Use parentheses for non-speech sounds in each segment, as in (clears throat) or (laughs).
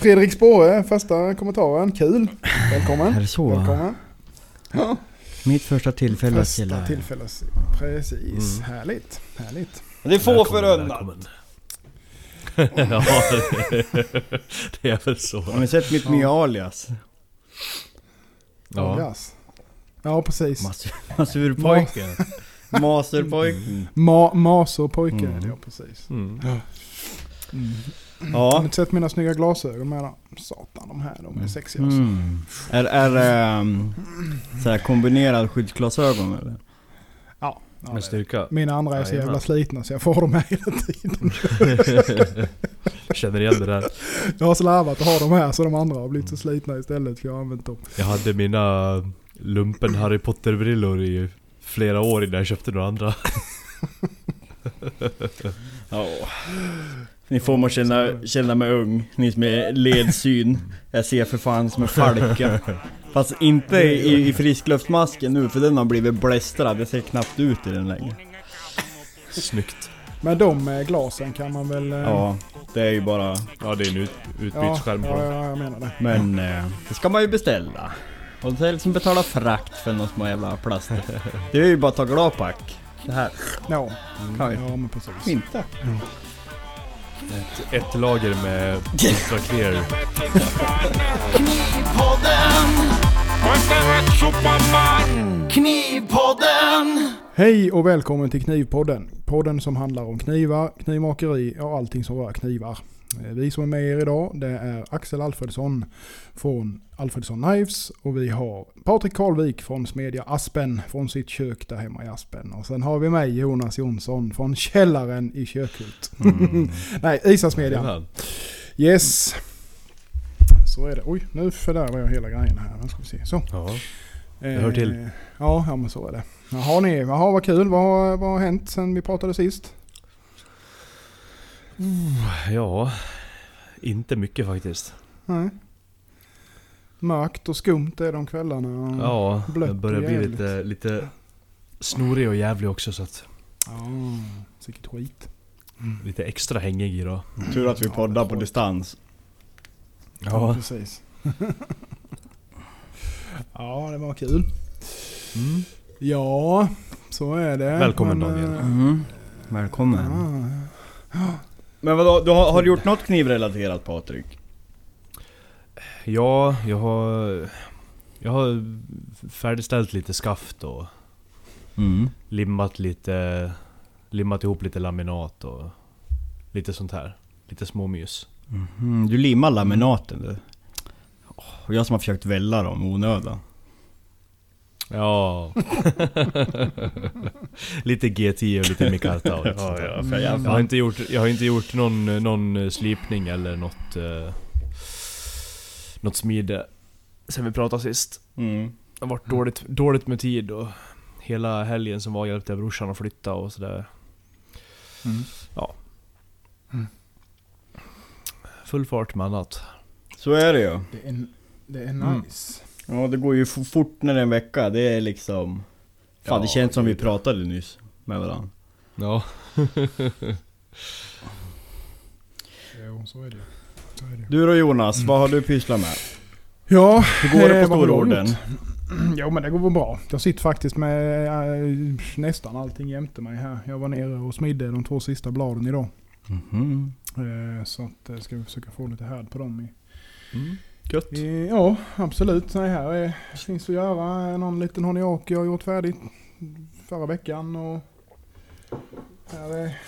Fredrik Spåre, första kommentaren. Kul. Välkommen. Är det så? Välkommen. Ja, Mitt första tillfälle första gilla. tillfälle. Precis. Mm. Härligt. Härligt. Det är få förunnat. (laughs) ja, det, det är väl så. Har ni sett mitt nya alias? Ja. Yes. Ja, precis. Massur, massurpojken. Maserpojken. (laughs) Ma Maserpojke Mm. ja precis. Mm. Mm. Har Ja. ni inte sett mina snygga glasögon med då? Satan, de här de är sexiga alltså. Mm. Är, är det um, så här kombinerad skyddsglasögon eller? Ja, ja, Med styrka. Mina andra är så jävla slitna så jag får dem här hela tiden. Känner igen det där. Jag har slarvat att ha dem här så de andra har blivit så slitna istället för jag har använt dem. Jag hade mina lumpen Harry Potter-brillor i flera år innan jag köpte några andra. Ja. Ni får mig att känna, känna mig ung. Ni som är ledsyn. Jag ser för fan som en falke. Fast inte i, i friskluftsmasken nu för den har blivit blästrad. Jag ser knappt ut i den längre. Snyggt. Men de med glasen kan man väl... eh, Ja, det är ju bara... Ja, det är en ut, ja, utbytesskärm på ja, ja, jag menar det. Men eh, det ska man ju beställa. Och det är liksom betala frakt för någon små jävla plast. Det är ju bara att ta gladpack. Det här Ja, kan ju ja men precis. inte. Ett, ett lager med extra clear. Knivpodden! Hej och välkommen till Knivpodden. Podden som handlar om knivar, knivmakeri och allting som rör knivar. Eh, Vi som är med er idag det är Axel Alfredsson från Alfredsson Knives och vi har Patrik Karlvik från Smedja Aspen från sitt kök där hemma i Aspen. Och sen har vi mig Jonas Jonsson från källaren i Kökhult. (laughs) Nej, Isasmedjan. Yes. Så är det. Oj, nu fördärvar jag hela grejen här. Nu ska vi se. Så. Ja. Eh, hör till. Ja, ja, men så är det. Jaha, ni, jaha vad kul. Vad, vad har hänt sen vi pratade sist? ja, inte mycket faktiskt. Nej. Mörkt och skumt är de kvällarna. Ja, blött jag börjar och bli lite, lite snorig och jävlig också så att Ja, sicket skit. lite extra hängig idag. Tur att vi poddar på distans. Ja, precis. (laughs) ja, det var kul. Mm. Ja, så är det. Välkommen, Men, Daniel. eh, Mm. Välkommen. Ja, Men vadå, du har, har du gjort något knivrelaterat Patrik? Ja, jag har... Jag har färdigställt lite skaft och Mm. limmat lite... Limmat ihop lite laminat och lite sånt här. Lite småmys. Mhm, Du limmar laminaten du. Och jag som har försökt välla dem onödan. Ja. (laughs) lite G10 och lite mikarta och där. för Jag har inte gjort, jag har inte gjort någon, någon slipning eller något... Eh, något smide sen vi pratade sist. Mm. Det har varit dåligt, dåligt med tid och hela helgen som var hjälpte jag brorsan att flytta och sådär. Mm. Full fart med annat. Så är det ju. Det är, det är Mm. nice. Ja det går ju fort när det är en vecka. Det är liksom... Fan Ja, det känns som vi pratade nyss med varandra. Ja. Jo, så är det. Du då Jonas, vad har du pysslat med? Ja, Hur går det eh, på du stororden? (clears throat) Jo men det går väl bra. Jag sitter faktiskt med eh, nästan allting jämte mig här. Jag var nere och smidde de två sista bladen idag. Mhm. Eh, så att, eh, ska vi försöka få lite härd på dem. I, Mm. Gött. i, ja absolut. Nej, här är, finns att göra. Någon liten honiak jag har gjort färdigt förra veckan. Och här är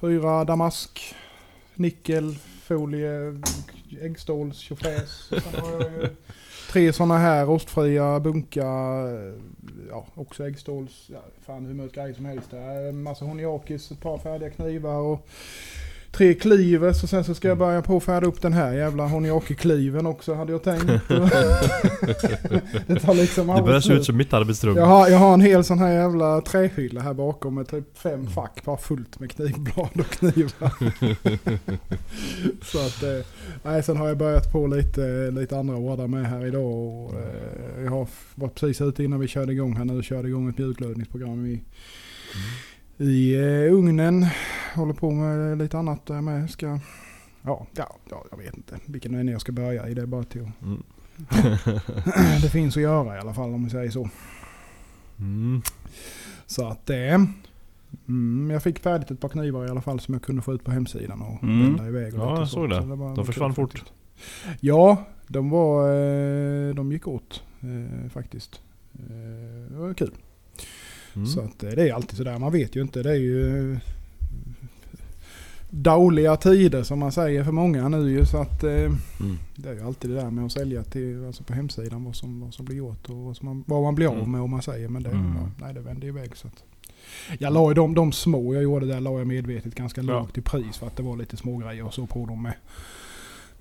fyra damask, nickel, folie, äggståls, tjofräs. Sen har jag ju Tre sådana här rostfria bunkar. Ja, också äggståls. Ja, fan hur mycket grejer som helst. där. En massa honiakis, ett par färdiga knivar och tre klivers. Och sen så ska jag börja på att färda upp den här jävla honiaki-kliven också hade jag tänkt. (laughs) det tar liksom Det börjar se ut som mitt arbetsrum. Jag har, jag har en hel sån här jävla trähylla här bakom med typ fem fack bara fullt med knivblad och knivar. (laughs) så att, eh, nej sen har jag börjat på lite, lite andra ordrar med här idag. Och, eh, jag har varit precis ute innan vi körde igång här nu och körde igång ett mjukglödningsprogram i, i eh, ugnen. Håller på med lite annat där med. Ska, ja, ja, ja, jag vet inte vilken ände jag ska börja i. Det är bara till Mm. (laughs) Det finns att göra i alla fall om vi säger så. Mm. Så att det... Mm, jag fick färdigt ett par knivar i alla fall som jag kunde få ut på hemsidan och Mm. vända iväg. Och Ja, jag så. såg det. Så var- De försvann fort. faktiskt. Ja, de var... eh, De gick åt eh, faktiskt. Eh, Det var kul. Mm. Så att eh, det är alltid sådär. Man vet ju inte. Det är ju eh, dåliga tider som man säger för många nu ju. Så att eh, Mm. det är ju alltid det där med att sälja till, alltså på hemsidan vad som, vad som blir gjort och vad, man, vad man blir av Mm. med om man säger. Men det, Mm. ja, nej, det vände iväg. Så att. Jag la ju de, de små jag gjorde där la jag medvetet ganska lågt i pris för att det var lite små grejer och så på dem med.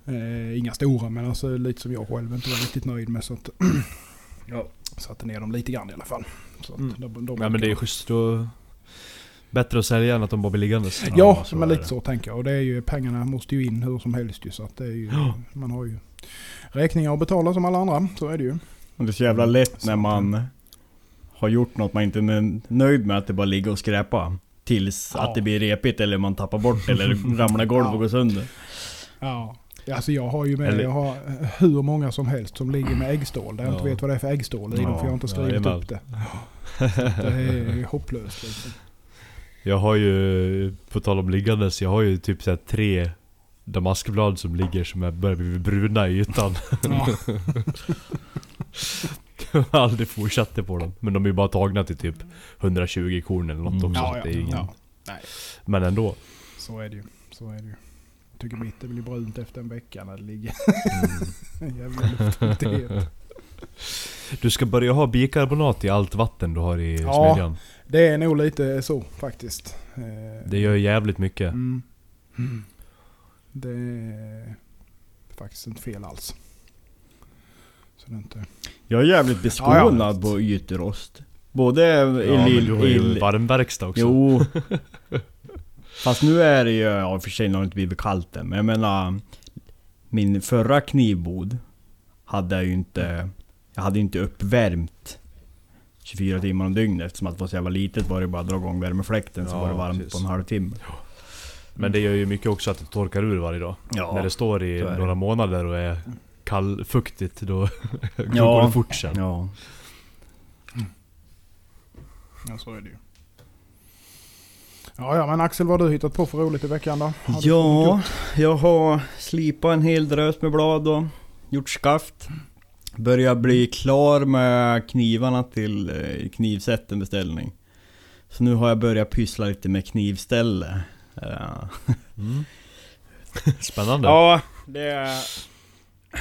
Eh, inga stora men alltså lite som jag själv inte var riktigt nöjd med. Så att (clears throat) Ja. Satte ner dem lite grann i alla fall. Så att Mm. de, de Ja men det är schysst då... Bättre att sälja än att de bara blir liggandes. Ja, så men är lite det. så tänker jag. Och det är ju, pengarna måste ju in hur som helst ju. Så att det är ju, Ja. man har ju räkningar att betala som alla andra. Så är det ju. Och det är så jävla lätt Så när man har gjort något man inte är nöjd med att det bara ligger och skräpa. Tills Ja. att det blir repigt eller man tappar bort (laughs) eller ramlar i golvet och går sönder. Ja. Alltså jag har ju med, Eller- jag har eh, hur många som helst som ligger med äggstål. Där jag inte Ja. vet vad det är för äggstål i Ja, dem för jag har inte skrivit jajamän. upp det. Det är hopplöst liksom. Jag har ju, på tal om liggandes, jag har ju typ såhär tre damaskblad som ligger som är börjar bli bruna i ytan. Ja. Jag har aldrig fortsatt på dem. Men de är ju bara tagna till typ 120 korn eller något Mm. också. Ja, så ja, det är ingen... ja. Nej. Men ändå. Så är det ju. Så är det ju. Jag tycker mitt det blir brunt efter en vecka när det ligger Mm. (laughs) jävla luftfuktighet. Du ska börja ha bikarbonat i allt vatten du har i Ja. smedjan. Det är nog lite så faktiskt. Eh, Det gör jävligt mycket. Mm. Mm. Det är faktiskt inte fel alls. Så det är inte... Jag är jävligt Ja, beskonad ja. på ytrost. Både i Ja, men lill... du har ju i- varmverkstad också. Jo. (laughs) Fast nu är det ju, ja i och för sig har det inte blivit kallt än, men jag menar Min förra knivbod hade jag ju inte Jag hade ju inte uppvärmt 24 timmar om dygnet eftersom att det var så jävla litet var det bara att dra igång värmefläkten så Ja, var det varmt precis. på en halvtimme. Men det gör ju mycket också att det torkar ur varje dag. Ja, När det står i så det. några månader och är kallfuktigt då, (laughs) då Ja. går det fort sen. ja. Ja, så är det ju. Ja, ja, men Axel vad har du hittat på för roligt i veckan då? Har Ja, jag har slipat en hel drös med blad och gjort skaft. Börjar bli klar med knivarna till eh, knivsätten beställning. Så nu har jag börjat pyssla lite med knivställe. Ja, (laughs) Mm. (laughs) Spännande. ja det är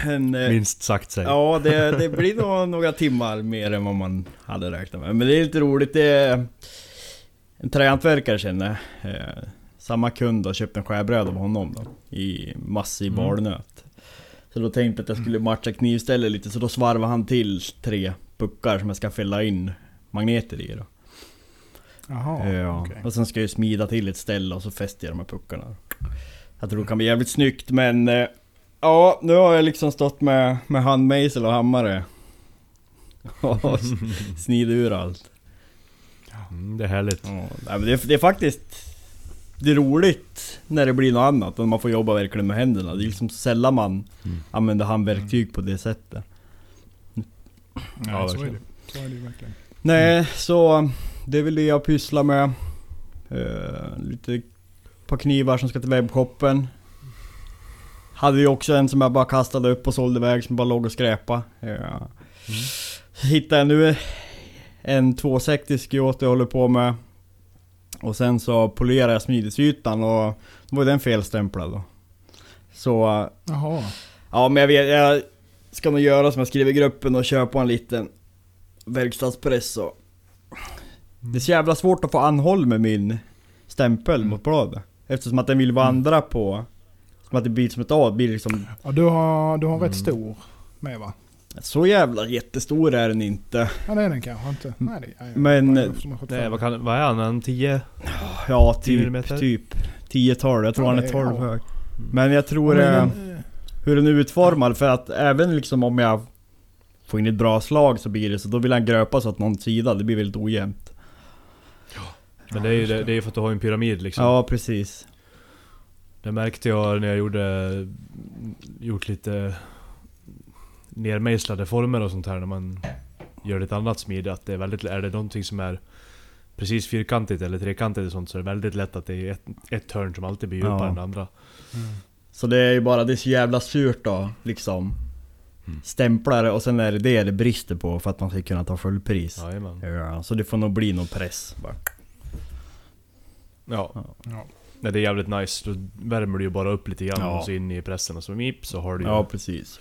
en... eh, Minst sagt säg. Ja, det, det blir nog (laughs) några timmar mer än vad man hade räknat med. Men det är lite roligt. Det är en trähantverkare känner eh, Samma kund har köpt en skärbräda av honom då. I massiv Mm. barnöt. Så då tänkte jag att jag skulle matcha knivstället lite. Så då svarvade han till tre puckar som jag ska fälla in magneter i då. Jaha, ja. okej. Och sen ska jag smida till ett ställe och så fäster jag de här puckarna. Jag tror det kan bli jävligt snyggt men... eh, Ja, nu har jag liksom stått med, med handmejsel och hammare. (laughs) Och (laughs) snidit ur allt. Mm, det är härligt. Ja, nej, men det, är- det är faktiskt... Det är roligt när det blir något annat och man får jobba verkligen med händerna. Det är liksom sällan man Mm. använder handverktyg på det sättet. Nej, Ja, så är det. Så är det verkligen. Nej, så det är väl det jag pysslar med. Eh, lite par knivar som ska till webbshoppen. Hade ju också en som jag bara kastade upp och sålde iväg som bara låg och skräpa. Ja. Så hittade jag nu en 260 Kyoto jag håller på med. Och sen så polerade jag smidesytan och då var den felstämplad då. Så Jaha. Ja men jag vet, jag ska nog göra som jag skriver i gruppen och köpa en liten verkstadspress och... Det är så jävla svårt att få anhåll med min stämpel Mm. mot bladet. Eftersom att den vill vandra på... Som att det blir som ett A, det blir liksom... Ja, du har, du har rätt Mm. stor med va? Så jävla jättestor är den inte. Ja det är den kanske inte. Nej, det, ja, ja. Men- Vad är det är, vad, kan, vad är han? En 10? Ja, 10 typ, millimeter? typ 10-12. Jag tror Ja, han är är- 12 ja. hög. Men jag tror Men eh, den, hur den är utformad för att även liksom om jag får in ett bra slag så blir det så då vill han gröpa så att någon sida, det blir väldigt ojämnt. Men det är ju det, det är för att du har en pyramid liksom. Ja precis. Det märkte jag när jag gjorde... Gjort lite... Nermejslade former och sånt här när man gör ett annat smide. Att det är väldigt... Är det någonting som är precis fyrkantigt eller trekantigt och sånt så är det väldigt lätt att det är ett, ett hörn som alltid blir djupare Ja. än det andra. Så det är ju bara, det är så jävla surt då, liksom. Stämplare och sen är det det det brister på för att man ska kunna ta fullpris. Jajamän. Ja, så det får nog bli någon press bara. Ja. Ja. Nej, det är jävligt nice. Då värmer du ju bara upp lite grann Ja. och så in i pressen och så mip så har du ju... Ja, precis.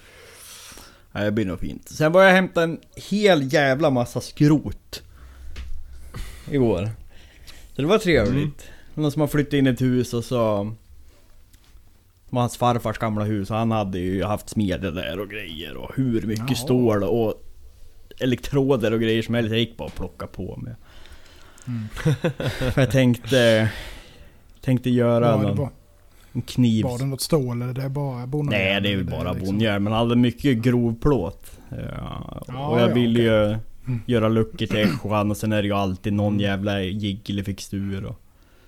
Ja, det blir nog fint. Sen var jag hämta en hel jävla massa skrot. Igår. Så det var trevligt. Någon som har flyttat in i ett hus och så... Det var hans farfars gamla hus och han hade ju haft smede där och grejer och hur mycket Jaha. stål och elektroder och grejer som helst. Jag gick bara och plockade på mig. Mm. Jag tänkte... Tänkte göra det någon en kniv. var det något stål eller det är bara bonnajärn? Nej det är ju bara liksom- bonnjärn, men hade mycket grov plåt. Ja, Ja, och jag ja, ville ju Mm. göra luckor till eschan och sen är det ju alltid någon jävla jigg eller fixtur och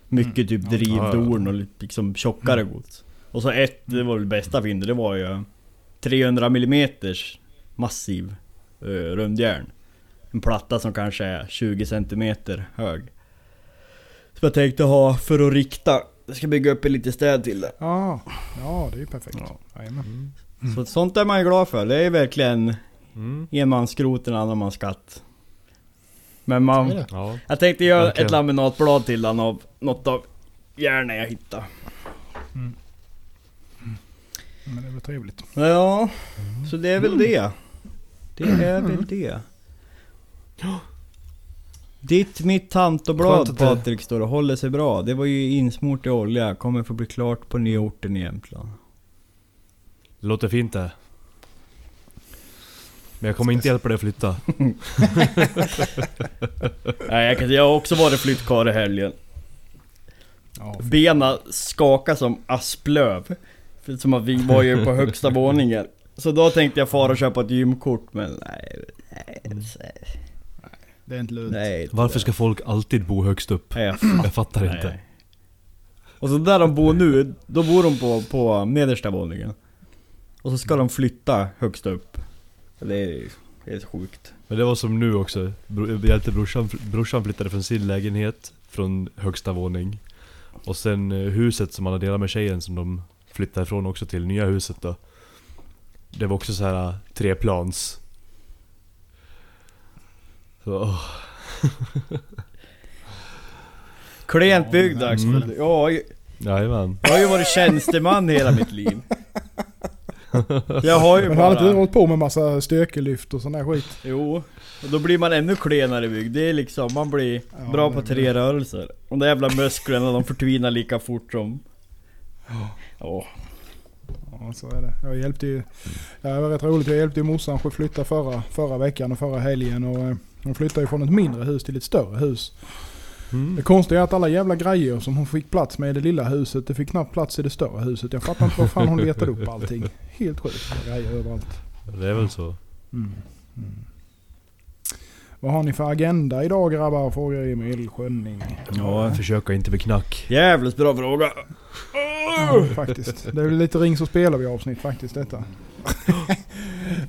Mycket typ Mm. Ja. drivdorn och liksom tjockare gods. Och så ett, det var väl bästa fyndet, det var ju 300 mm massiv uh, rundjärn. En platta som kanske är 20 cm hög. Så jag tänkte ha för att rikta. Jag ska bygga upp en liten städ till det. Ja, ja det är ju perfekt. Ja. Jajamän. Så sånt är man ju glad för. Det är verkligen Mm. en mans skrot, en annan mans skatt. Men man... det. Ja. Jag tänkte göra Verkligen. ett laminatblad till den av något av järnen jag hittade. Men det är väl trevligt. Ja, så det är väl det. Det är väl det. Ditt, mitt tant och Skönt blad att det- Patrik står och håller sig bra. Det var ju insmort i olja. Kommer få bli klart på nya orten i Jämtland. Det låter fint det. Men jag kommer inte hjälpa dig att flytta. (laughs) Nej, jag, kan, jag har också varit flyttkarl i helgen. Ja, Bena skakar som asplöv. Som att vi var ju på högsta våningen. Så då tänkte jag fara och köpa ett gymkort men nej, nej, det är inte lönt. nej. Varför ska folk alltid bo högst upp? Nej, jag Jag fattar Nej. inte. Och så där de bor nu, då bor de på, på nedersta våningen. Och så ska de flytta högst upp. Det är helt sjukt. Men det var som nu också. Hjälte brorsan, brorsan flyttade från sin lägenhet från högsta våning. Och sen eh, huset som han hade delat med tjejen som de flyttade ifrån också till nya huset då. Det var också så här eh, treplans. Så, åh. (laughs) Klent byggd Axel. mm. Ja, Jajamän. jag har ju varit tjänsteman hela mitt liv. (laughs) Jag har ju Men har inte du bara... hållit på med massa styrkelyft och sån där skit? Jo, och då blir man ännu klenare byggd. Det är liksom, man blir Ja, bra det på är tre rörelser. Och de jävla musklerna de förtvinar lika fort som... Ja. Ja, så är det. Jag hjälpte ju... Ja, det var rätt roligt. Jag hjälpte ju morsan att flytta förra, förra veckan och förra helgen. Och eh, hon flyttade ju från ett mindre hus till ett större hus. Mm. Det konstiga är att alla jävla grejer som hon fick plats med i det lilla huset, det fick knappt plats i det större huset. Jag fattar inte var fan hon letade upp allting. Helt sjukt. Grejer överallt. Det är väl så. Mm. Mm. Vad har ni för agenda idag grabbar? Frågar Emil Schönning. Ja, Försöka inte bli knack. jävligt bra fråga. Ja, faktiskt. Det är väl lite ring så spelar vi avsnitt faktiskt detta.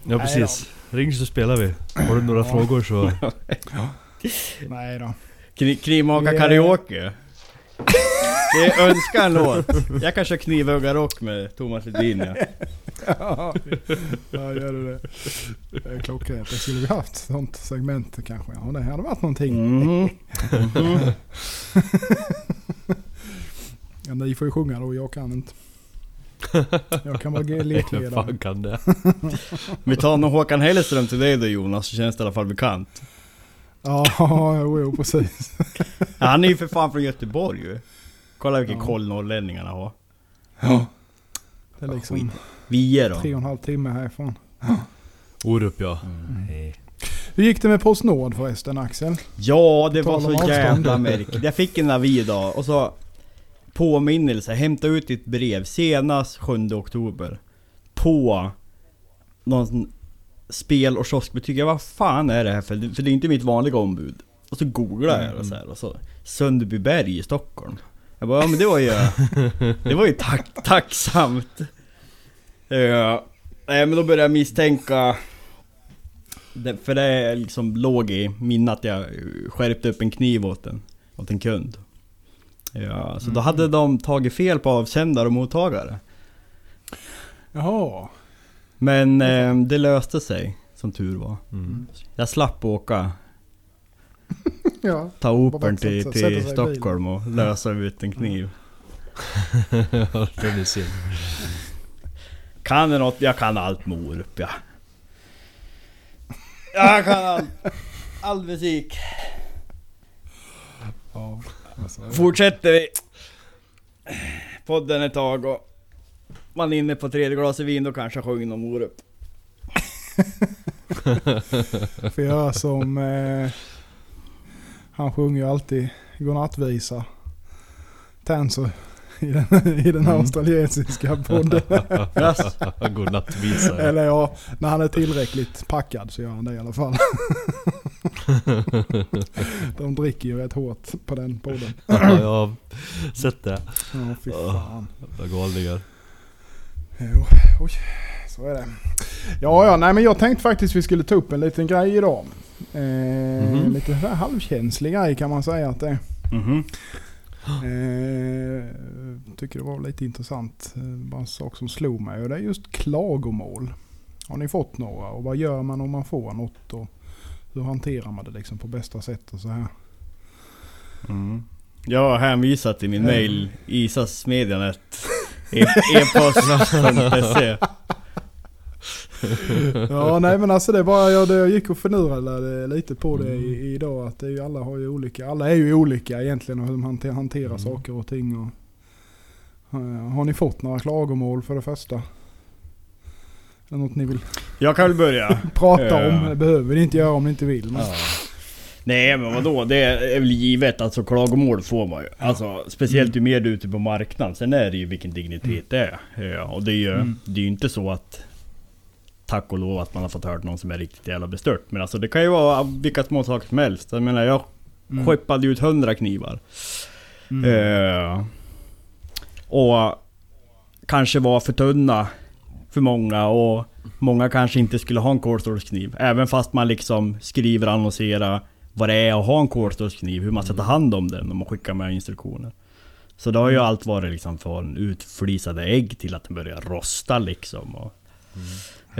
Ja precis. Ring så spelar vi. Har du några Ja. frågor så... (laughs) Nej då. Kni- Knivmaka Ja. karaoke. Det är önska en låt. Jag kan köra knivhuggarrock med Thomas Ledin ja. ja, gör du det. Det är klockrent. Det skulle vi haft sånt segment kanske. Ja, det hade varit någonting. Mhm. Mhm. Ja, ni får ju sjunga då, jag kan inte. Jag kan vara ge- Vem lekledare. fan kan det? Vi tar nog Håkan Hellström till dig då Jonas, så känns det i alla fall bekant. Ja, jo, jo precis. Han är ju för fan från Göteborg ju. Kolla vilken Ja. koll norrlänningarna har. Ja. Det är liksom. Vi är då. tre och en halv timme härifrån. Orup ja. Mm. Hur gick det med Postnord förresten Axel? Ja, det var Tal om så avstånd. jävla märkligt. Jag fick en avi idag och så påminnelse, hämta ut ditt brev senast 7 oktober. På någon sån spel och kioskbutik. Jag, Vad fan är det här för? För det är inte mitt vanliga ombud. Och så googlar jag och så här och så Sundbyberg i Stockholm. Jag bara, ja men det var ju... Det var ju tack, tacksamt. Ja. Nej men då började jag misstänka... För det liksom låg i minnet att jag skärpte upp en kniv åt en, åt en kund. Ja, så då hade de tagit fel på avsändare och mottagare. Jaha. Men eh, det löste sig, som tur var. Mm. Jag slapp åka, (laughs) Ja. ta Opern till, till Stockholm och lösa ut en kniv. Ja, (laughs) synd. Kan du något? Jag kan allt med Orup ja. Jag kan allt. All musik. ja. Alltså, Fortsätter vi podden ett tag och man är inne på tredje glaset vin då kanske jag sjunger om Orup. (laughs) får göra som... Eh, han sjunger ju alltid godnattvisa. Tanser. I den, I den Mm. australiensiska (laughs) podden. Godnattvisa. Eller ja, när han är tillräckligt packad så gör han det i alla fall. (laughs) (laughs) De dricker ju rätt hårt på den podden. Ja, jag har sett det. Ja, fy fan. Jävla galningar. Jo, oj, så är det. Ja, ja, nej men jag tänkte faktiskt vi skulle ta upp en liten grej idag. Eh, Mhm. Lite så här halvkänslig grej kan man säga att det är. Mhm. Eh, tycker det var lite intressant. Eh, Bara en sak som slog mig och det är just klagomål. Har ni fått några och vad gör man om man får något och hur hanterar man det liksom på bästa sätt och så här. Mm. Jag har hänvisat till min Mm. mail isasmedjanet e- e-post.se (laughs) Ja nej men alltså det var jag, jag gick och förnurrade lite på det i, idag. Att det är ju, alla har ju olika, alla är ju olika egentligen och hur man hanter- hanterar Mm. saker och ting. Och, Eh, har ni fått några klagomål för det första? Det något ni vill Jag kan väl börja. (laughs) prata Ja. om? Det behöver ni inte göra om ni inte vill. Men, Nej men vadå, det är väl givet. Alltså klagomål får man ju. Alltså speciellt ju mer du är ute på marknaden. Sen är det ju vilken dignitet det är. Ja, och det är ju Mm. det är inte så att Tack och lov att man har fått höra någon som är riktigt jävla bestört. Men alltså det kan ju vara vilka små saker som helst. Jag menar jag Mm. skeppade ut hundra knivar. Mm. Eh, och kanske var för tunna för många och många kanske inte skulle ha en kolstålskniv. Även fast man liksom skriver och annonserar vad det är att ha en kolstålskniv, hur man ska ta hand om den och man skickar med instruktioner. Så det har ju allt varit liksom från utflisade ägg till att den börjar rosta liksom. Och,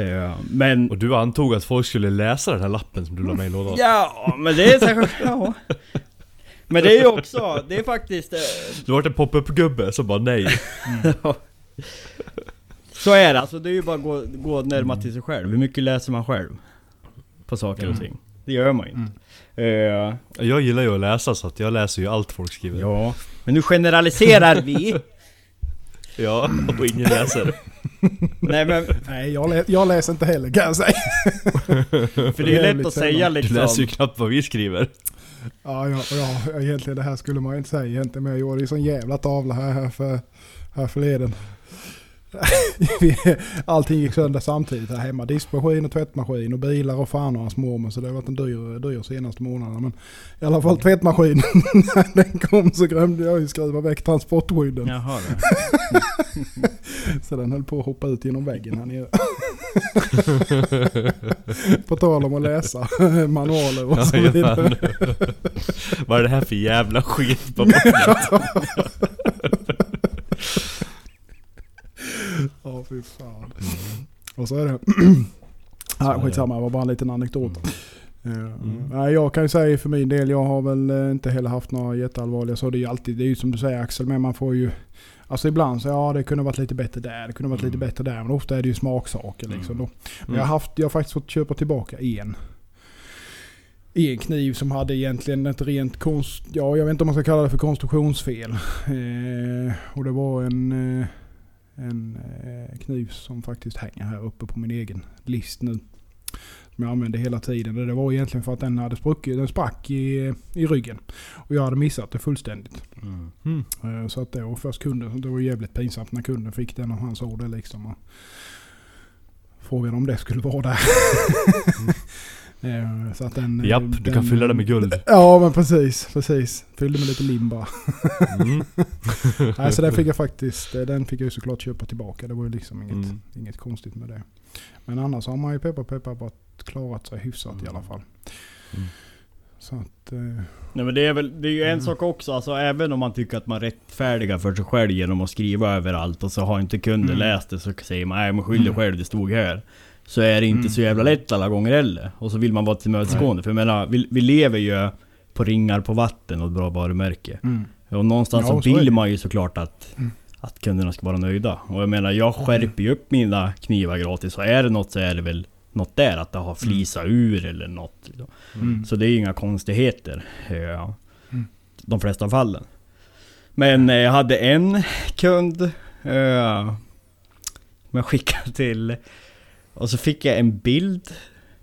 eh, men... Och du antog att folk skulle läsa den här lappen som du la med i lådan? Ja, men det är säkert... (laughs) Ja. Men det är ju också, det är faktiskt... eh, Du vart en pop-up-gubbe som bara nej. (laughs) Så är det, alltså det är ju bara att gå, gå närmare till sig själv. Hur mycket läser man själv? På saker och Mm. ting. Det gör man ju inte. Eh, Jag gillar ju att läsa så att jag läser ju allt folk skriver. ja, men nu generaliserar vi. (laughs) Ja, och ingen läser. (laughs) Nej men, Nej jag, lä- jag läser inte heller kan jag säga. (laughs) för det är ju lätt att säga sällan. Du liksom... läser ju knappt vad vi skriver. Ja, ja, ja, egentligen det här skulle man ju inte säga egentligen. Men jag gjorde ju sån jävla tavla här, här, för, här förleden. (laughs) Allting gick sönder samtidigt här hemma. Diskmaskin och tvättmaskin och bilar och fan och hans mormor. Så det har varit en dyr, dyr senaste månaderna. Men i alla fall tvättmaskinen. (laughs) När den kom så glömde jag ju skruva väck transportskydden. Jaha. (laughs) Så den höll på att hoppa ut genom väggen här nere. på tal om att läsa manualer och så vidare. Vad är det här för jävla skit på bordet? Ja, fy fan. Och så är det. (clears throat) Nej, skitsamma, det var bara en liten anekdot. Eh, Nej, jag kan ju säga för min del, jag har väl eh, inte heller haft några jätteallvarliga så. Det är ju alltid, det är ju som du säger Axel, men man får ju... Alltså ibland så ja det kunde varit lite bättre där, det kunde varit lite Mm. bättre där. Men ofta är det ju smaksaker liksom. Då. Men Mm. jag, har haft, jag har faktiskt fått köpa tillbaka en. En kniv som hade egentligen ett rent konst... Ja, jag vet inte om man ska kalla det för konstruktionsfel. Eh, och det var en, eh, en eh, kniv som faktiskt hänger här uppe på min egen list nu. Som jag använde hela tiden. Det var egentligen för att den hade spruckit. Den sprack i, i ryggen. Och jag hade missat det fullständigt. Mm. Mm. Eh, Så att det var först kunden, det var jävligt pinsamt när kunden fick den och han såg det liksom. Och frågade om det skulle vara där. (laughs) Eh, Så att den, eh, Japp, du den, kan fylla det med guld. Ja men precis, precis. Fyllde med lite lim bara. Mm. (laughs) Nej, så den fick jag faktiskt, eh, den fick jag ju såklart köpa tillbaka. Det var ju liksom inget, Mm. inget konstigt med det. Men annars har man ju peppar peppar bara klarat sig hyfsat i alla fall. Mm. Så att... Eh, Nej men det är väl, det är ju en Mm. sak också, alltså även om man tycker att man rättfärdigar för sig själv genom att skriva överallt och så har inte kunden Mm. läst det så säger man nej men skyll dig Mm. själv, det stod här. Så är det inte Mm. så jävla lätt alla gånger heller. Och så vill man vara tillmötesgående. För jag menar, vi, vi lever ju på ringar på vatten och ett bra varumärke. mm. Och någonstans Ja, så vill man ju såklart att, Mm. att kunderna ska vara nöjda. Och jag menar, jag skärper ju upp mina knivar gratis. Så är det något så är det väl något där, att det har flisat ur eller något. Liksom. Mm. Så det är ju inga konstigheter. Ja. Mm. De flesta fallen. Men eh, jag hade en kund. Eh, jag skickade till. Och så fick jag en bild.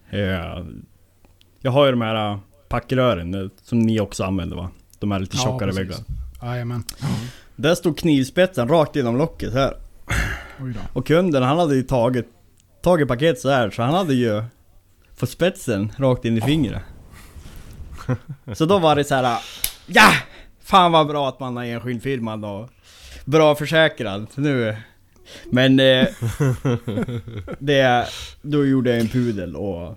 Eh, jag har ju de här eh, packrören eh, som ni också använder va? De här lite Ja, tjockare precis. väggarna. Jajamän. Där stod knivspetsen rakt genom locket här. Då. Och kunden han hade ju tagit, tagit paket så här så han hade ju fått spetsen rakt in i fingret. Så då var det så här. Ja! Fan vad bra att man har enskild firma och bra försäkrad nu. Men eh, (laughs) det, då gjorde jag en pudel och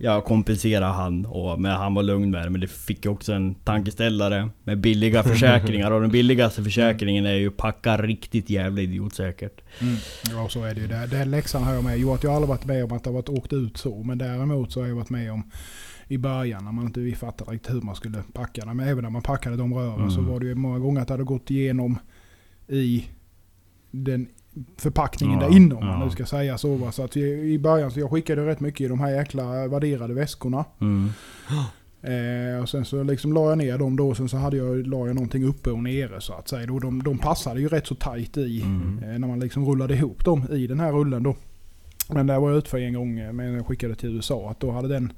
jag kompenserade han och men han var lugn med det men det fick jag också en tankeställare med billiga försäkringar och den billigaste försäkringen är ju packa riktigt jävla idiotsäkert. Mm. Ja så är det ju. Det, den läxan har jag med. Jo att jag har aldrig varit med om att det har varit åkt ut så. Men däremot så har jag varit med om i början när man inte vi fattade riktigt hur man skulle packa. Men även när man packade de rören så Mm. var det ju många gånger att det hade gått igenom i den förpackningen Ja, där inne om man ja. nu ska säga så. va. Så att i, början så jag skickade rätt mycket i de här jäkla värderade väskorna. Mm. Eh, och sen så liksom la jag ner dem då. Sen så hade jag, la jag någonting uppe och nere så att säga. Då de, de passade ju rätt så tajt i. Mm. Eh, när man liksom rullade ihop dem i den här rullen då. Men där var jag ute för en gång eh, men jag skickade till USA. Att då hade den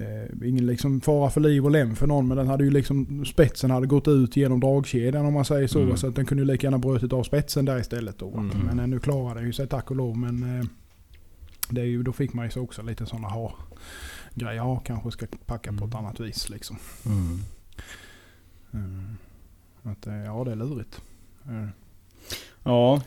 eh, ingen liksom fara för liv och lem för någon. Men den hade ju liksom spetsen hade gått ut genom dragkedjan om man säger så. Mm. Så att den kunde ju lika gärna brutit av spetsen där istället då. Mm. Men eh, nu klarade den ju sig tack och lov. Men eh, det är ju, då fick man ju så också lite sådana ha grejer. Ja, kanske ska packa på ett Mm. annat vis liksom. Mm. Mm. Att, eh, ja, det är lurigt. Eh. Ja,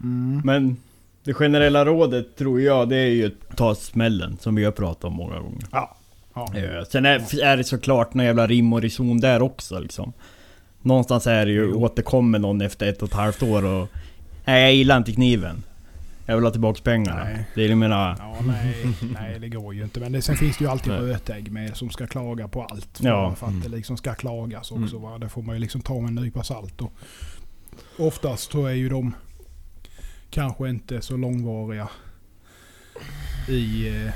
Mm. men det generella rådet tror jag det är ju att ta smällen som vi har pratat om många gånger. Ja. Ja. Eh, Sen är, är det såklart någon jävla rim och reson där också liksom. Någonstans är det ju, Jo. återkommer någon efter ett och ett halvt år och... Nej jag gillar inte kniven. Jag vill ha tillbaks pengarna. Nej. Det är jag menar... Ja, nej, nej, det går ju inte. Men det, sen finns det ju alltid rötägg med som ska klaga på allt. För, Ja. för att det liksom ska klagas också. Mm. Va? Det får man ju liksom ta med en nypa salt. Och oftast så är ju de kanske inte så långvariga i... Eh,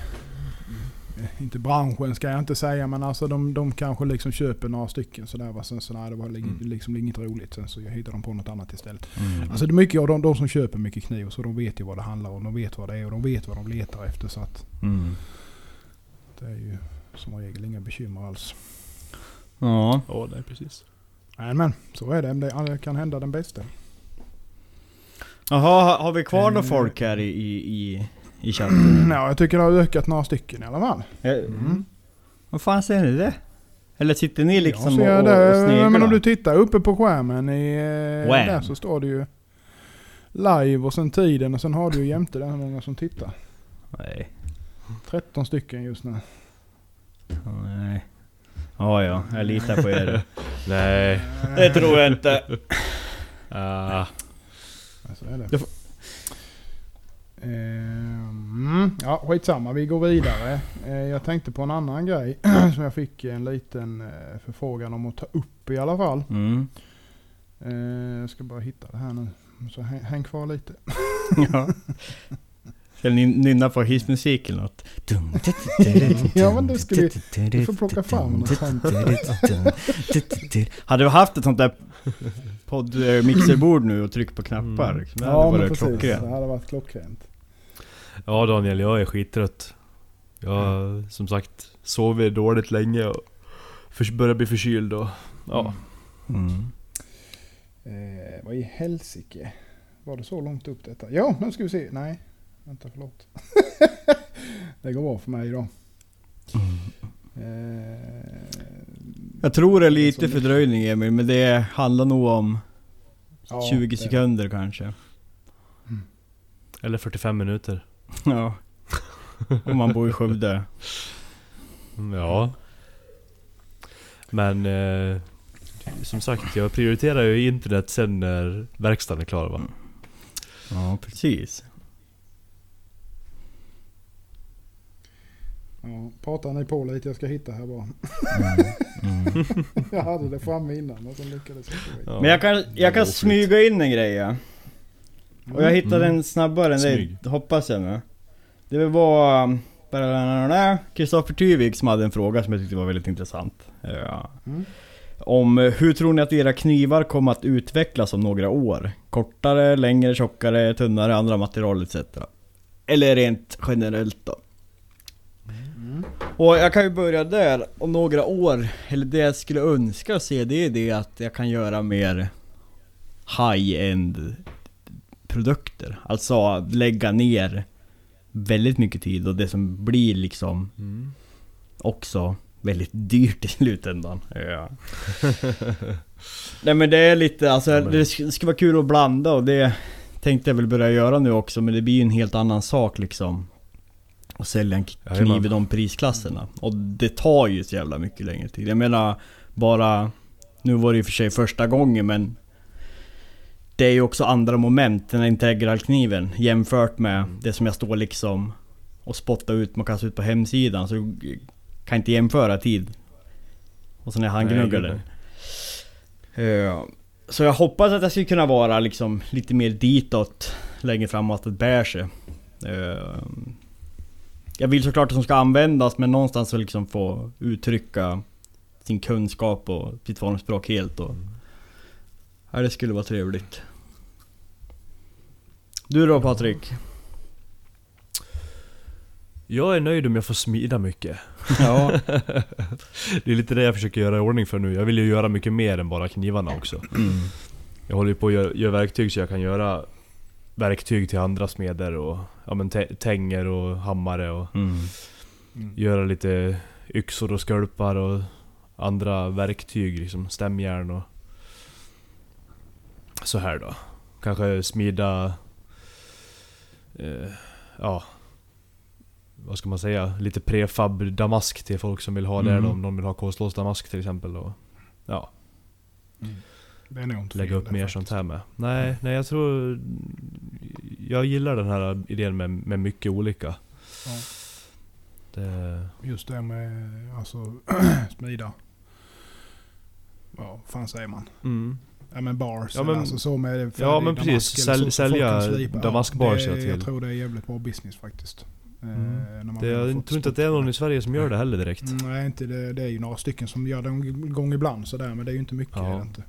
inte branschen ska jag inte säga men alltså de, de kanske liksom köper några stycken sådär. Va? Sen så nej, det var li- Mm. liksom inget roligt. Sen så hittar de på något annat istället. Mm. Alltså det är mycket av de, de som köper mycket kniv så de vet ju vad det handlar om. De vet vad det är och de vet vad de letar efter. Så att Mm. det är ju som regel inga bekymmer alls. Ja. Ja, nej precis. Nej men så är det. Det det kan hända den bästa. Jaha, har- har vi kvar några Eh. folk här i, i, i, chatten? (clears throat) Ja, jag tycker det har ökat några stycken i alla fall. Eh, Mm. Vad fan ser ni det? Eller sitter ni liksom jag ser och, det, och sneglar? Men om du tittar uppe på skärmen i, eh, Wham. där så står det ju live och sen tiden och sen har du ju jämte där hur många som tittar. Nej. 13 stycken just nu. Nej. Ja, ja, jag litar på er. (laughs) Nej. Det tror jag inte. Ah, Ja, så är det. Det Ehm, ja, skitsamma. Vi går vidare. Eh, jag tänkte på en annan grej (clears throat) som jag fick en liten eh, förfrågan om att ta upp i alla fall. Mm. Eh, jag ska bara hitta det här nu. Så häng, häng kvar lite. (laughs) Ja. Ska ni nynna på hissmusik eller något? Ja, men det skulle vi- du får plocka fram något sånt. Hade du haft ett sånt där poddmixerbord nu och tryckt på knappar? Mm. Liksom, det Ja, varit precis. klockrent. Det hade varit klockrent. Ja Daniel, jag är skittrött. Jag har som sagt sovit dåligt länge och börjar bli förkyld och ja. Mm. Eh, vad i helsike? Var det så långt upp detta? Ja, nu ska vi se. Nej, vänta förlåt. (laughs) det går bra för mig då. Eh, Jag tror det är lite fördröjning Emil, men det handlar nog om ja, 20 det- sekunder kanske. Eller 45 minuter. Ja. Om man bor i Skövde. Ja. Men eh, som sagt, jag prioriterar ju internet sen när verkstaden är klar va? Ja, precis. Ja, pratar ni på lite, jag ska hitta här bara. Mm. Mm. (laughs) Jag hade det framme innan men sen lyckades jag inte. Ja. Men jag kan, jag kan smyga in en grej ja. Och jag hittade Mm. den snabbare än dig, hoppas jag nu. Det var um, Kristoffer Tyvik som hade en fråga som jag tyckte var väldigt intressant. Ja. Mm. Om eh, hur tror ni att era knivar kommer att utvecklas om några år? Kortare, längre, tjockare, tunnare, andra material etc. Eller rent generellt då? Mm. Och jag kan ju börja där, om några år, eller det jag skulle önska att se det är det att jag kan göra mer high-end produkter. Alltså lägga ner väldigt mycket tid och det som blir liksom Mm. också väldigt dyrt i slutändan. Ja. (laughs) Nej men det är lite, alltså Ja, men- det sk- ska vara kul att blanda och det tänkte jag väl börja göra nu också men det blir ju en helt annan sak liksom. Att sälja en kniv i de prisklasserna. Och det tar ju så jävla mycket längre tid. Jag menar bara, nu var det ju för sig första gången men det är ju också andra moment, den här integralkniven jämfört med Mm. det som jag står liksom och spottar ut, man kastar ut på hemsidan. Så kan inte jämföra tid. Och så när jag handgnuggar Nej, den. Eh, Så jag hoppas att jag skulle kunna vara liksom lite mer ditåt längre framåt, att det bär sig. Eh, Jag vill såklart att de ska användas men någonstans så liksom få uttrycka sin kunskap och sitt formspråk helt och... Ja, det skulle vara trevligt. Du då Patrik? Jag är nöjd om jag får smida mycket. Ja. (laughs) Det är lite det jag försöker göra i ordning för nu. Jag vill ju göra mycket mer än bara knivarna också. Mm. Jag håller ju på att göra, göra verktyg så jag kan göra verktyg till andra smeder och ja, men tä- tänger och hammare och Mm. Mm. göra lite yxor och skulpar och andra verktyg, liksom stämjärn och så här då. Kanske smida... Eh, ja... Vad ska man säga? Lite prefab damask till folk som vill ha det Mm. om någon vill ha kolslås damask till exempel. Och, ja, Det är nog inte lägga upp mer faktiskt. sånt här med. Nej, nej jag tror... Jag gillar den här idén med, med mycket olika. Ja. Det, Just det med alltså (clears throat) smida. Ja, fan säger man? mm. Ja men bars, Ja, men- alltså så med Ja, men precis. damask eller Säl- så som sälja damaskbars det, till. Jag tror det är jävligt bra business faktiskt. Eh, Mm. det, jag tror inte att det är någon i Sverige som gör det heller direkt. Mm, Nej, inte det, det är ju några stycken som gör det en gång ibland sådär, men det är ju inte mycket. Ja. Inte.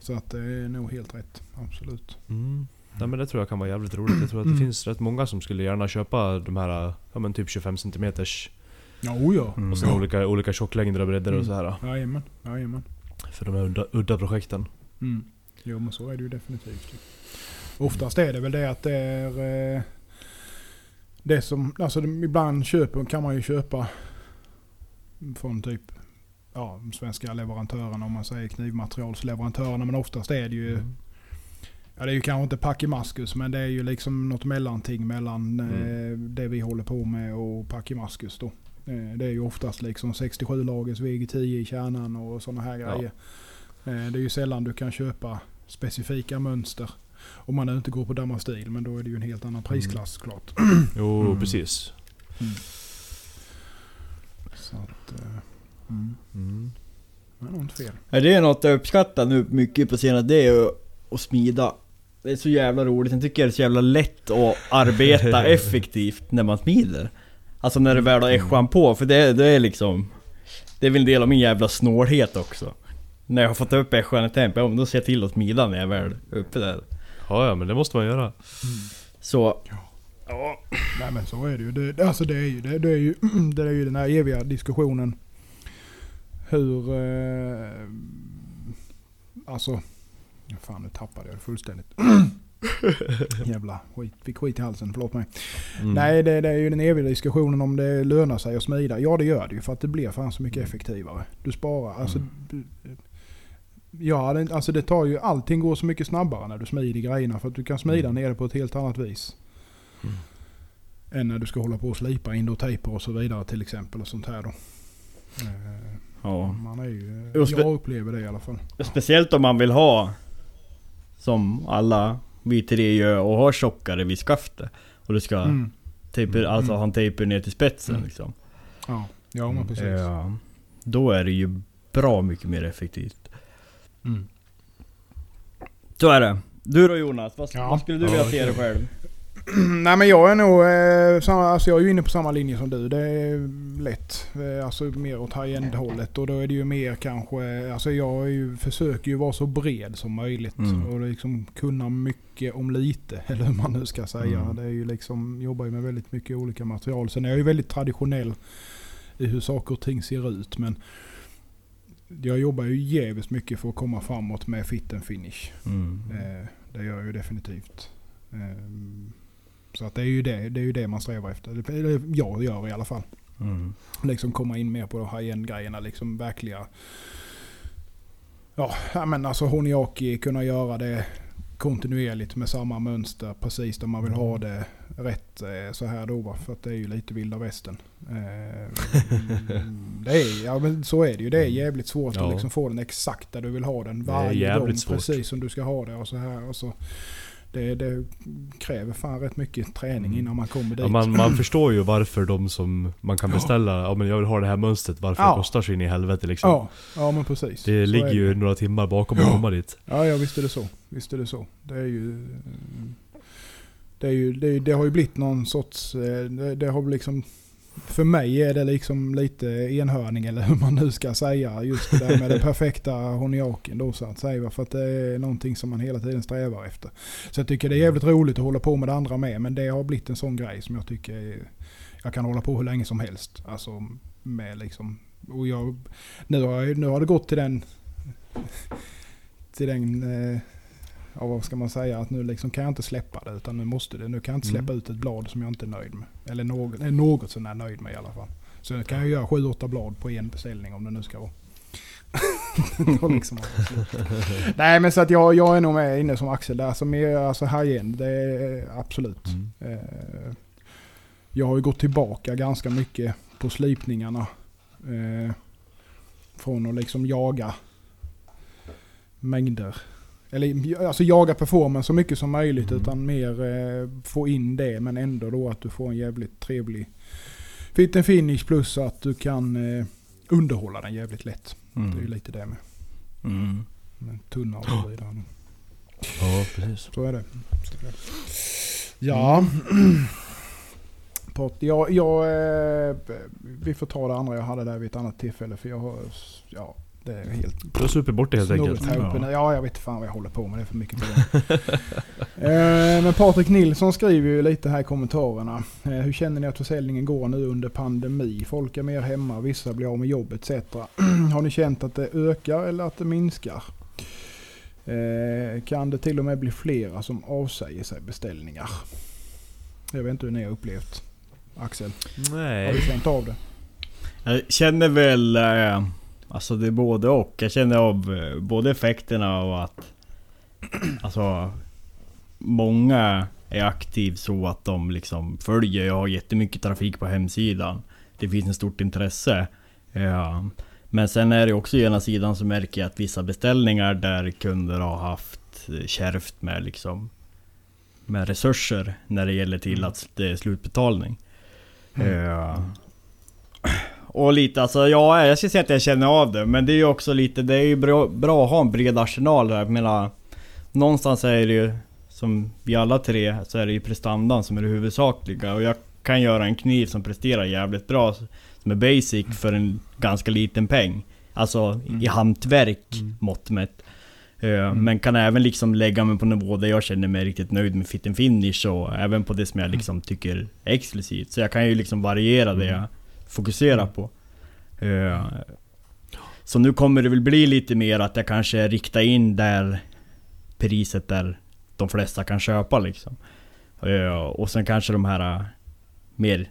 Så att det är nog helt rätt, absolut. Mm. Nej men det tror jag kan vara jävligt roligt. Jag tror att det Mm. finns rätt många som skulle gärna köpa de här, ja men typ 25 cm Ja, oh ja. Mm. och sen olika, olika tjocklängder och bredder och Mm. så här. Jajamän, jajamän. För de här udda, udda projekten. Mm. Jo men så är det ju definitivt. Oftast är det väl det att det är eh, det som, alltså ibland köper, kan man ju köpa från typ ja, svenska leverantörerna om man säger knivmaterialsleverantörerna men oftast är det ju Mm. Ja det är ju kanske inte Pachymaskus men det är ju liksom något mellanting mellan Mm. eh, det vi håller på med och Pachymaskus då. Eh, det är ju oftast liksom 67 lagers VG10 i kärnan och sådana här Ja. grejer. Eh, det är ju sällan du kan köpa specifika mönster. Om man nu inte går på Damastil men då är det ju en helt annan prisklass klart. (clears throat) Jo Mm. precis. Så att, eh, mm. Mm. Det är nog inte fel. Det är något jag uppskattar nu mycket på senare, det är att, smida. Det är så jävla roligt, jag tycker det är så jävla lätt att arbeta (laughs) effektivt när man smider. Alltså när du väl har äschan på, för det, det är liksom... Det är väl en del av min jävla snålhet också. När jag har fått upp äschan i tempo, ja, men då ser jag till att smida när jag väl är uppe där. Ja, ja men det måste man göra. Så... Nej men så är det ju. Det, alltså det är ju, det, det är ju, (clears throat) det är ju den här eviga diskussionen. Hur... Eh, alltså... ja, Fan nu tappade jag det fullständigt. (clears throat) Jävla skit, fick skit i halsen, förlåt mig. Mm. Nej, det, det är ju den eviga diskussionen om det lönar sig att smida. Ja, det gör det ju för att det blir fan så mycket effektivare. Du sparar, alltså... du- Ja, det, alltså det tar ju, allting går så mycket snabbare när du smider grejerna för att du kan smida Mm. ner det på ett helt annat vis. Mm. Än när du ska hålla på och slipa indotejper och så vidare till exempel och sånt här då. Eh, Ja. Man är ju, spe- jag upplever det i alla fall. Speciellt om man vill ha, som alla vi tre gör, och ha tjockare vid skaftet. Och du ska Mm. tejper, alltså Mm. ha en tejper ner till spetsen Mm. liksom. Ja, ja men Mm. precis. Ja, då är det ju bra mycket mer effektivt. Mm. Så är det. Du då Jonas, vad, Ja. vad skulle du Ja, vilja se dig själv? (clears throat) Nej men jag är nog, eh, samma, alltså jag är ju inne på samma linje som du. Det är lätt. Eh, alltså mer åt high-end hållet. Och då är det ju mer kanske, alltså jag är ju, försöker ju vara så bred som möjligt. Mm. Och liksom kunna mycket om lite. (laughs) Eller hur man nu ska säga. Mm. Det är ju liksom, jobbar ju med väldigt mycket olika material. Sen är jag ju väldigt traditionell i hur saker och ting ser ut. Men jag jobbar ju jävligt mycket för att komma framåt med fit and finish. Mm. Eh, det gör jag ju definitivt. Eh, så att det är ju det, det är ju det man strävar efter. Eller jag gör i alla fall. Mm. Liksom komma in mer på de high-end grejerna. Liksom verkliga... Ja, ja, men alltså Honiaki kunna göra det kontinuerligt med samma mönster. Precis där man vill ha det rätt eh, så här då. För att det är ju lite vilda västern. Eh, mm, det är, ja men så är det ju. Det är jävligt svårt Ja. att liksom få den exakt där du vill ha den. Varje gång svårt. precis som du ska ha det och så här. Och så. Det, det kräver fan rätt mycket träning Mm. innan man kommer dit. Ja, man, man (clears throat) förstår ju varför de som man kan beställa, ja men jag vill ha det här mönstret, varför Ja. det kostar så in i helvete liksom. Ja, ja men precis. Det Så ligger är ju några timmar bakom att Ja. komma dit. Ja, ja visst är det så. Visst är det så. Det är ju... Det, är ju, det, det har ju blivit någon sorts... eh, Det, det har liksom... För mig är det liksom lite enhörning eller hur man nu ska säga. Just det där med den perfekta honiaken då så att säga. För att det är någonting som man hela tiden strävar efter. Så jag tycker det är jävligt roligt att hålla på med det andra med. Men det har blivit en sån grej som jag tycker är, jag kan hålla på hur länge som helst. Alltså med liksom... Och jag, nu, har, nu har det gått till den till den, eh, ja vad ska man säga, att nu liksom kan jag inte släppa det utan nu måste det. Nu kan jag inte släppa Mm. ut ett blad som jag inte är nöjd med. Eller något, eller något sån här nöjd med i alla fall. Så nu kan jag göra sju, åtta blad på en beställning om det nu ska vara. (laughs) Liksom. (laughs) Nej men så att jag, jag är nog med inne som Axel där. Som är alltså high-end, det är absolut. Mm. Eh, jag har ju gått tillbaka ganska mycket på slipningarna. Eh, från att liksom jaga mängder. Eller alltså jaga performance så mycket som möjligt Mm. utan mer eh, få in det men ändå då att du får en jävligt trevlig fit and finish plus att du kan eh, underhålla den jävligt lätt. Det är ju Mm. lite det med, Mm. med tunna och så vidare. Ja, precis. Så är det. Ja. Jag, jag, eh, vi får ta det andra jag hade där vid ett annat tillfälle för jag har, ja, det är helt Du har supit bort det helt enkelt. Ja. Ja, jag vet fan vad jag håller på med. Det är för mycket (laughs) eh, Men Patrik Nilsson skriver ju lite här i kommentarerna. Eh, hur känner ni att försäljningen går nu under pandemi? Folk är mer hemma, vissa blir av med jobb etc. (clears throat) Har ni känt att det ökar eller att det minskar? Eh, kan det till och med bli flera som avsäger sig beställningar? Jag vet inte hur ni har upplevt. Axel, har du Nej. känt av det? Jag känner väl... Eh, alltså det är både och. Jag känner av eh, både effekterna och att... (clears throat) Alltså... Många är aktiv så att de liksom följer. Jag har jättemycket trafik på hemsidan. Det finns ett stort intresse. Eh, men sen är det också å ena sidan så märker jag att vissa beställningar där kunder har haft eh, kärvt med liksom... Med resurser när det gäller till att det är slutbetalning. Eh, (clears throat) och lite alltså, ja jag ska säga att jag känner av det. Men det är ju också lite, det är ju bra, bra att ha en bred arsenal där. Jag menar, någonstans är det ju, som vi alla tre, så är det ju prestandan som är det huvudsakliga. Och jag kan göra en kniv som presterar jävligt bra, som är basic för en ganska liten peng. Alltså i hantverk Mm. mått mätt. Eh, Men kan även liksom lägga mig på nivå där jag känner mig riktigt nöjd med fit and finish och även på det som jag liksom tycker är exklusivt. Så jag kan ju liksom variera det jag fokuserar på. Eh, Så nu kommer det väl bli lite mer att jag kanske riktar in där priset är de flesta kan köpa liksom. Eh, Och sen kanske de här eh, mer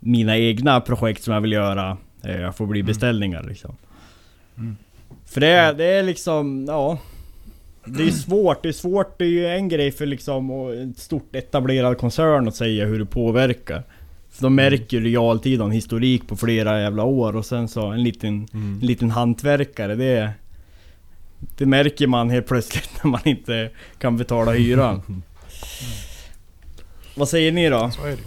mina egna projekt som jag vill göra eh, får bli Mm. beställningar liksom. Mm. För det är, det är liksom, ja. Det är svårt, det är svårt, det är ju en grej för liksom ett stort etablerad koncern att säga hur det påverkar. För de märker ju realtid en historik på flera jävla år och sen så en liten, Mm. en liten hantverkare, det... Det märker man helt plötsligt (laughs) när man inte kan betala hyran. (laughs) Vad säger ni då? Så är det.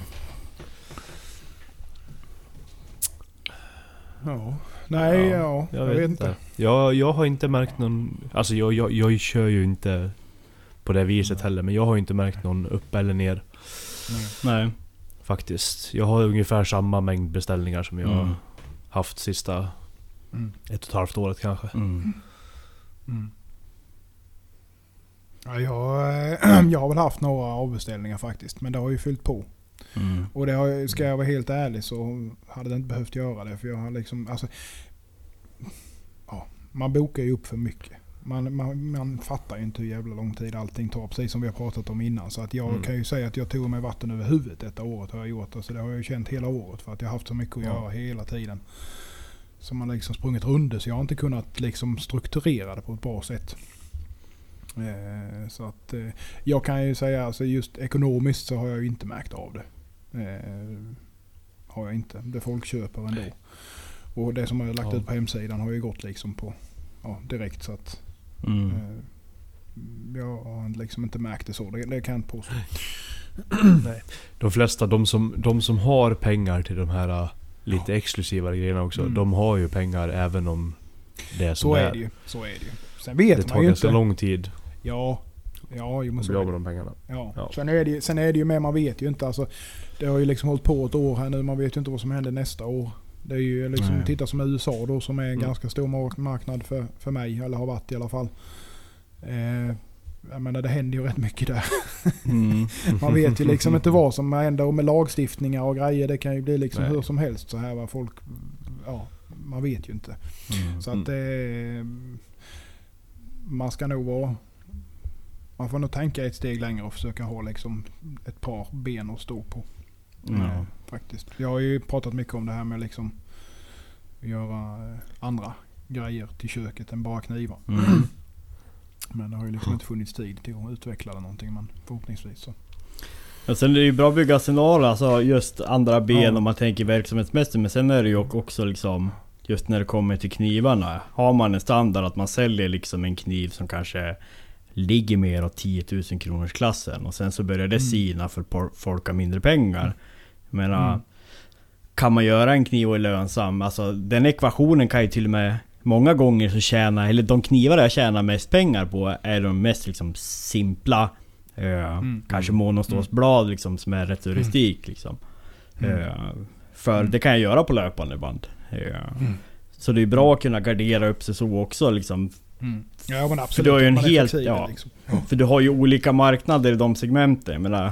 Ja. Nej, ja. Ja, jag, vet inte. Jag, jag har inte märkt någon... Alltså jag, jag, jag kör ju inte på det viset heller, men jag har inte märkt någon upp eller ner. Nej. Nej. Faktiskt. Jag har ungefär samma mängd beställningar som jag har Mm. haft sista Mm. ett och ett halvt året kanske. Mm. Mm. Ja, jag, (clears throat) jag har väl haft några avbeställningar faktiskt, men det har ju fyllt på. Mm. Och det har, ska jag vara helt ärlig så hade det inte behövt göra det. För jag har liksom, alltså, ja, man bokar ju upp för mycket. Man, man, man fattar ju inte hur jävla lång tid allting tar, precis som vi har pratat om innan. Så att jag Mm. kan ju säga att jag tog mig vatten över huvudet detta året har jag gjort. Alltså det har jag ju känt hela året för att jag har haft så mycket att Ja. göra hela tiden. Så man har liksom sprungit runder så jag har inte kunnat liksom strukturera det på ett bra sätt. Eh, så att eh, jag kan ju säga alltså just ekonomiskt så har jag ju inte märkt av det. Eh, har jag inte. Det folk köper ändå. Och det som jag har lagt Ja. ut på hemsidan har ju gått liksom på ja, direkt så att Mm. eh, jag har liksom inte märkt det så. Det, det kan jag inte påstå. (clears throat) De flesta, de som, de som har pengar till de här äh, lite exklusivare grejerna också, Mm. de har ju pengar även om det är som Så det är det ju. Så är det ju. Sen vet Det man tar ju ganska inte. lång tid Ja. Ja, jo, men så med de pengarna. Ja. Ja. Sen, är det, sen är det ju med, man vet ju inte. Alltså, det har ju liksom hållit på ett år här nu. Man vet ju inte vad som händer nästa år. Det är ju liksom, Nej. titta som USA då som är en Mm. ganska stor mark- marknad för, för mig. Eller har varit i alla fall. Eh, jag menar det händer ju rätt mycket där. (laughs) Mm. Man vet ju liksom inte vad som händer och med lagstiftningar och grejer. Det kan ju bli liksom Nej. hur som helst så här. Va? Folk, ja, man vet ju inte. Mm. Så att eh, man ska nog vara... Man får nog tänka ett steg längre och försöka ha liksom ett par ben att stå på. Ja. Eh, faktiskt. Jag har ju pratat mycket om det här med liksom göra eh, andra grejer till köket än bara knivar. Mm. (clears throat) Men det har ju liksom inte funnits tid till att utveckla det någonting. Men förhoppningsvis så. Och sen är det ju bra att bygga arsenaler, alltså just andra ben Ja. om man tänker verksamhetsmässigt. Men sen är det ju också liksom Just när det kommer till knivarna. Har man en standard att man säljer liksom en kniv som kanske ligger mer åt 10 000 kronors klassen och sen så börjar det Mm. sina för folk har mindre pengar. Jag menar, Mm. Kan man göra en kniv och är lönsam? Alltså den ekvationen kan ju till och med Många gånger så tjänar, eller de knivar jag tjänar mest pengar på är de mest liksom simpla eh, Mm. Kanske monostålsblad liksom som är rätt så rustik liksom. Mm. Eh, för Mm. det kan jag göra på löpande band. Eh, Mm. Så det är bra att kunna gardera upp sig så också liksom. Mm. Ja men absolut. du har ju en helt- flexibel, ja. Liksom. För du har ju olika marknader i de segmenten. Jag menar,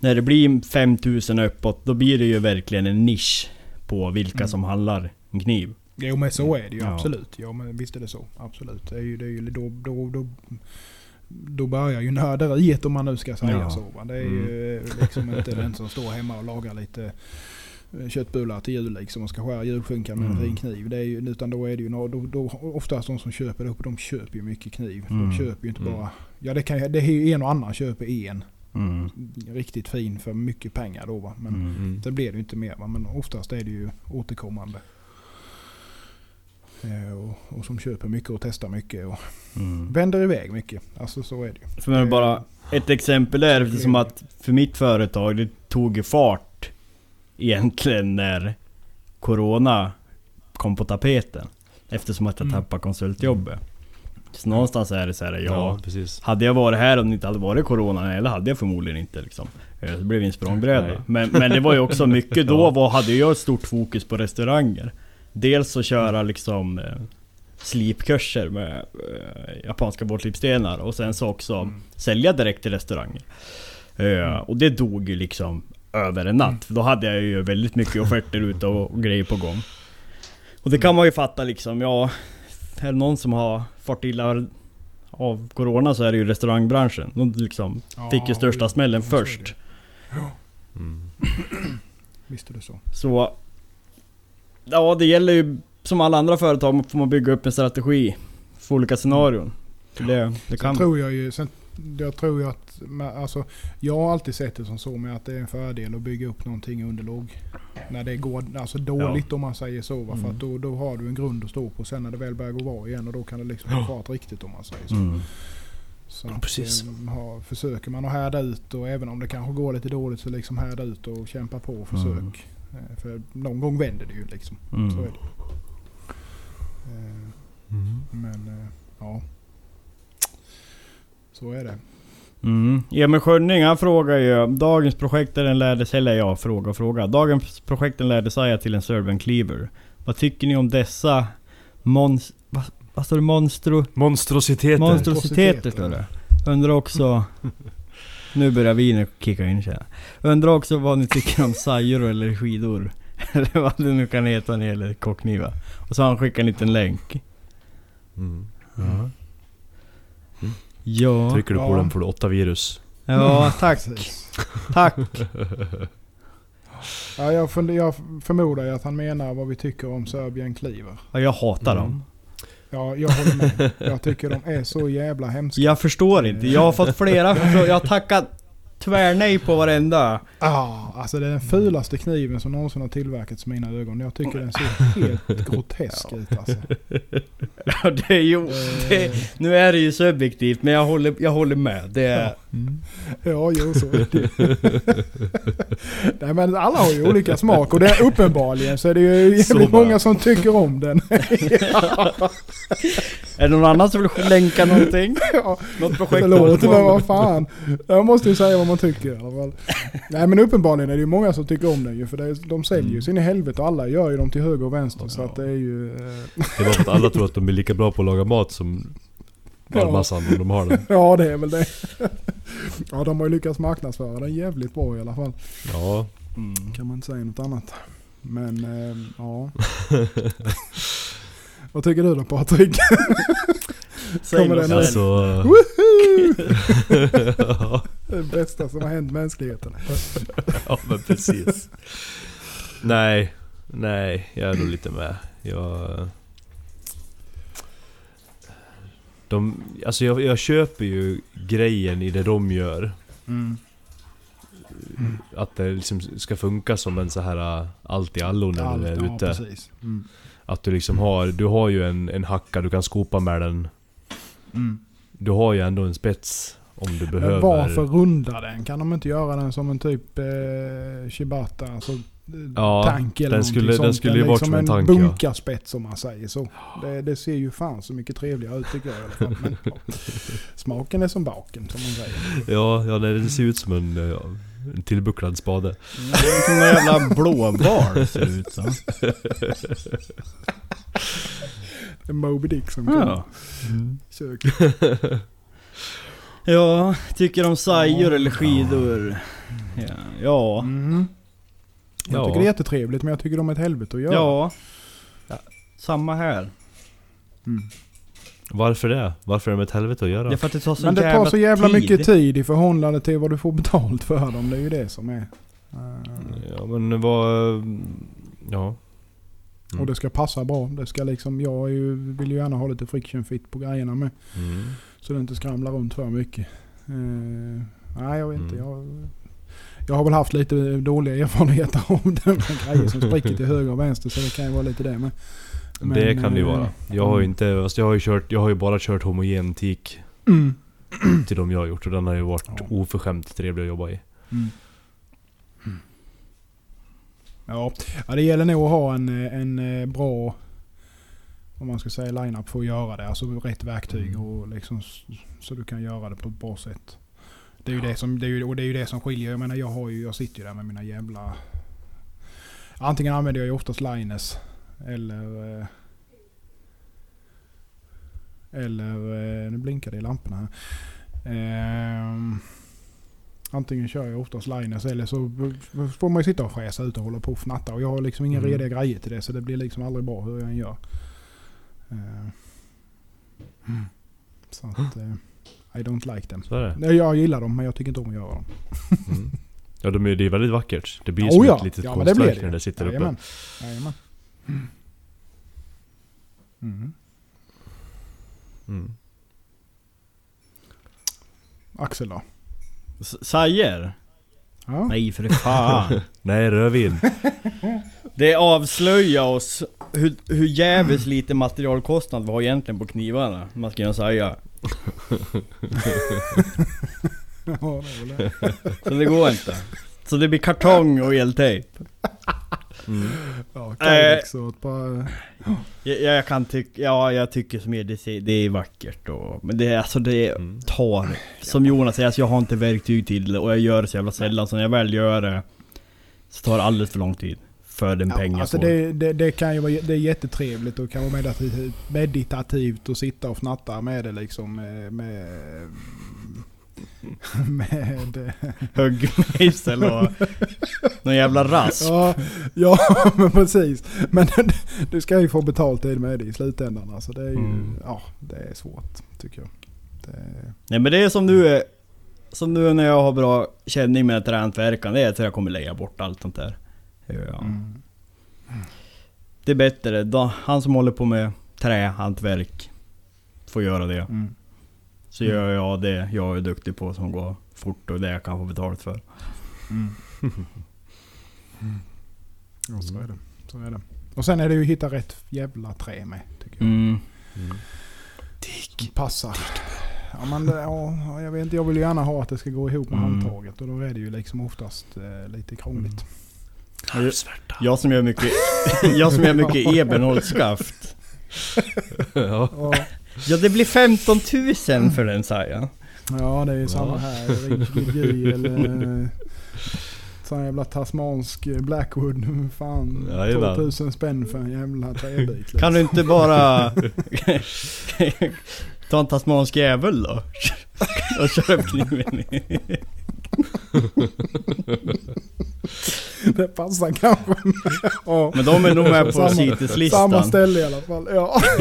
när det blir 5000 uppåt, då blir det ju verkligen en nisch på vilka Mm. som handlar en kniv. Jo men så är det ju Ja. absolut. Ja men visst är det så. Absolut. Det är ju, det är ju då, då, då, då börjar ju nörderiet om man nu ska säga Ja. så. Va? Det är ju liksom inte den som står hemma och lagar lite köttbullar till jul liksom och ska skära julskinkan med en Mm. fin kniv. Det är ju, utan då är det ju då, då, oftast de som köper det upp, de köper ju mycket kniv. Mm. De köper ju inte Mm. bara... Ja det, kan, det är ju en och annan köper en Mm. riktigt fin för mycket pengar då va. Men Mm. Mm. det blir det ju inte mer va. Men oftast är det ju återkommande. Eh, och, och som köper mycket och testar mycket och Mm. vänder iväg mycket. Alltså så är det ju. För mig bara ett exempel är eftersom blir att för mitt företag, det tog fart egentligen när Corona kom på tapeten. Eftersom att jag Mm. tappade konsultjobbet. Så någonstans är det så här, ja. Ja, precis. Hade jag varit här om det inte hade varit Corona, eller hade jag förmodligen inte liksom. Eh, Det blev en språngbräda. Men, men det var ju också (laughs) mycket då, var, hade jag ett stort fokus på restauranger. Dels att köra liksom eh, slipkurser med eh, japanska båtslipstenar och sen så också Mm. sälja direkt till restauranger. Eh, och det dog ju liksom över en natt. Mm. För då hade jag ju väldigt mycket offerter ute och, och grejer på gång. Och det kan man ju fatta liksom, ja... Är det någon som har fått illa av Corona så är det ju restaurangbranschen. De liksom fick ju största ja, smällen det. först. Mm. (clears throat) Visst är det så. Så... Ja, det gäller ju som alla andra företag får man bygga upp en strategi för olika scenarion. Det, det Sen kan... tror jag ju, sen, jag tror ju att, alltså, jag har alltid sett det som så med att det är en fördel att bygga upp någonting under låg. När det går alltså dåligt om man säger så. Va? För Mm. att då, då har du en grund att stå på. Sen när det väl börjar gå bra igen och då kan det liksom få fart riktigt om man säger så. Mm. så Ja, precis. eh, ha, försöker man att härda ut och även om det kanske går lite dåligt så liksom härda ut och kämpa på och försök. Mm. Eh, För någon gång vänder det ju liksom. Mm. Så är det. Eh, Mm. Men ja. Så är det. Mm. Emil Schönning han frågar ju, dagens projektaren lärde sig, eller ja, fråga och fråga. Dagens projekten lärde sig till en Serbian Cleaver. Vad tycker ni om dessa mons... Vad, vad står det? Monstro... Monstrositeter. Monstrositeter står det. Undrar också... (laughs) Nu börjar vinet kicka in känner. Undrar också vad ni tycker om sajor eller skidor. (laughs) Eller vad det nu kan heta när det gäller kockknivar. Och så har han skickat en liten länk. Mm. Ja. Ja. Trycker du på Ja. den får du åtta virus. Ja, tack. Precis. Tack. (laughs) Ja, jag, funder, jag förmodar ju att han menar vad vi tycker om Serbian Cleaver. Ja, jag hatar Mm. dem. Ja, jag håller med. Jag tycker de är så jävla hemska. Jag förstår inte. Jag har fått flera förfrågningar. Jag har tackat tvärnej på varenda. Ah, alltså det är den fulaste kniven som någonsin har tillverkats i mina ögon. Jag tycker den ser helt (laughs) grotesk ut alltså. (laughs) Ja, det är ju... Det, nu är det ju subjektivt, men jag håller, jag håller med. Det är... Ja, jo så är det (laughs) Nej men alla har ju olika smak och det är uppenbarligen så är det ju jävligt många som tycker om den. Är det någon annan som vill länka någonting? ja, Något projekt? förlåt men vad fan. Jag måste ju säga vad man tycker i alla fall. Nej men uppenbarligen är det ju många som tycker om den ju för det, de säljer ju sin i helvete och alla gör ju dem till höger och vänster så Ja. att det är ju... eh, Det är bara för att alla tror att de är lika bra på att laga mat som Varmassan om de har den. (laughs) Ja det är väl det. (laughs) Ja de har ju lyckats marknadsföra den jävligt bra i alla fall. Ja. Mm. Kan man inte säga något annat. Men eh, ja. (laughs) Vad tycker du då Patrik? Säg något sen. Alltså... Det bästa som har hänt mänskligheten. (laughs) ja men precis. Nej, nej, jag är nog lite med. Jag... De, alltså jag, jag köper ju grejen i det de gör. Mm. Att det liksom ska funka som en så här äh, allt i allo när Allt, du är ja, ute. Mm. Att du liksom har, du har ju en, en hacka, du kan skopa med den. Mm. Du har ju ändå en spets om du behöver. Men varför runda den? Kan de inte göra den som en typ eh, Shibata? Alltså, eh, Ja, tank eller den skulle- den sånt. skulle ju varit liksom som en tank, ja. bunkarspets om man säger så. Det, det ser ju fan så mycket trevligare ut tycker jag i alla fall. Men, ja. Smaken är som baken som man säger. Ja, ja det ser ut som en, ja, en tillbucklad spade. Det är som en jävla blåval ser det ut som. (laughs) En Moby Dick som kommer Ja. köket. Ja, tycker om sajor Ja. eller skidor? Ja. Ja. Mm. Jag Ja. tycker det är jättetrevligt men jag tycker de är ett helvete att göra. Ja. Samma här. Mm. Varför det? Varför är de ett helvete att göra? Det är för att det tar så Men det jävla tar så jävla tid. mycket tid i förhållande till vad du får betalt för dem. Det är ju det som är. Eh, Ja men vad... Ja. Mm. Och det ska passa bra. Det ska liksom, jag är ju, vill ju gärna ha lite friction fit på grejerna med. Mm. Så det inte skramlar runt för mycket. Eh, nej jag vet inte. Mm. Jag, jag har väl haft lite dåliga (laughs) erfarenheter om den här (laughs) grejer som spricker till höger och vänster. Så det kan ju vara lite det med. Men, det kan det ju eh, vara. Jag har ju inte, jag har ju kört, jag har ju bara kört homogen teak Mm. (clears throat) till de jag har gjort och den har ju varit Ja. oförskämt trevlig att jobba i. Mm. Ja. ja, det gäller nog att ha en, eh, en eh, bra om man ska säga line-up för att göra det. Alltså rätt verktyg Mm. och liksom så du kan göra det på ett bra sätt. Det är ju det som, det är och det är ju det som skiljer. Jag menar jag har ju, jag sitter ju där med mina jävla... Antingen använder jag ju oftast Linus eller... eh, Eller... eh, Nu blinkar det i lamporna här. Ehm, antingen kör jag oftast Linus eller så får man ju sitta och fräsa ut och hålla på och fnatta. Och jag har liksom inga Mm. rediga grejer till det så det blir liksom aldrig bra hur jag än gör. Eh, Så att, eh, I don't like them. Så är det. Nej, Jag gillar dem men jag tycker inte om att göra dem. Mm. Ja, de är, det är väldigt vackert. Det blir Oh som ja. ett litet Ja, konstverk när det sitter uppe. Jajamän. Mm. Mm. Axel då? S- Sajer? Ja. Nej för fan. (laughs) Nej, rödvin. (laughs) Det avslöjar oss hur, hur jävligt lite materialkostnad vi har egentligen på knivarna. Man ska kunna säga. (laughs) Så det går inte. Så det blir kartong och eltejp. Mm. Ja, Kydex och ett par... Jag, jag kan tycka, ja jag tycker som er, det, det är vackert och, Men det är alltså det Mm. tar, som Jonas säger, alltså jag har inte verktyg till det och jag gör det så jävla sällan så när jag väl gör det Så tar det alldeles för lång tid. För den pengen Ja, jag alltså det, det, det kan ju vara det är jättetrevligt och kan vara meditativt, meditativt och sitta och fnatta med det liksom. Med, med, med Höggmejsel och någon jävla rasp. ja, ja, (laughs) men precis. Men (laughs) du ska ju få betalt det med det i slutändan. Alltså det är ju, Mm. ja, det är svårt tycker jag. Det, Nej men det är som nu är, som nu när jag har bra känning med trähantverkaren, det är att jag kommer lägga bort allt sånt där. Ja. mm. Det är bättre, han som håller på med trähantverk får göra det. Mm. Så gör jag det jag är duktig på som går fort och det jag kan få betalt för. Mm. Ja, så är det. Så är det. Och sen är det ju att hitta rätt jävla trä med, tycker jag. Mm. Mm. Som passar. Ja, men det, ja, jag vet inte, jag vill ju gärna ha att det ska gå ihop med Mm. handtaget och då är det ju liksom oftast eh, lite krångligt. Jag som gör mycket, (laughs) jag som gör mycket (laughs) ja. Ja, Ja det blir 15 000 för den sa jag. ja det är ju samma Ja. här. Rikigi (laughs) eller eh, sån jävla tasmansk eh, Blackwood. Fan, Jajamän. 2000 spänn för en jävla träbit. Liksom. Kan du inte bara (laughs) ta en tasmansk jävel då? Och köra upp kniven i. (laughs) Det passar kanske. (laughs) ja. Men de är nog med på Samma- CITES-listan. Samma ställe i alla fall. Ja. (laughs)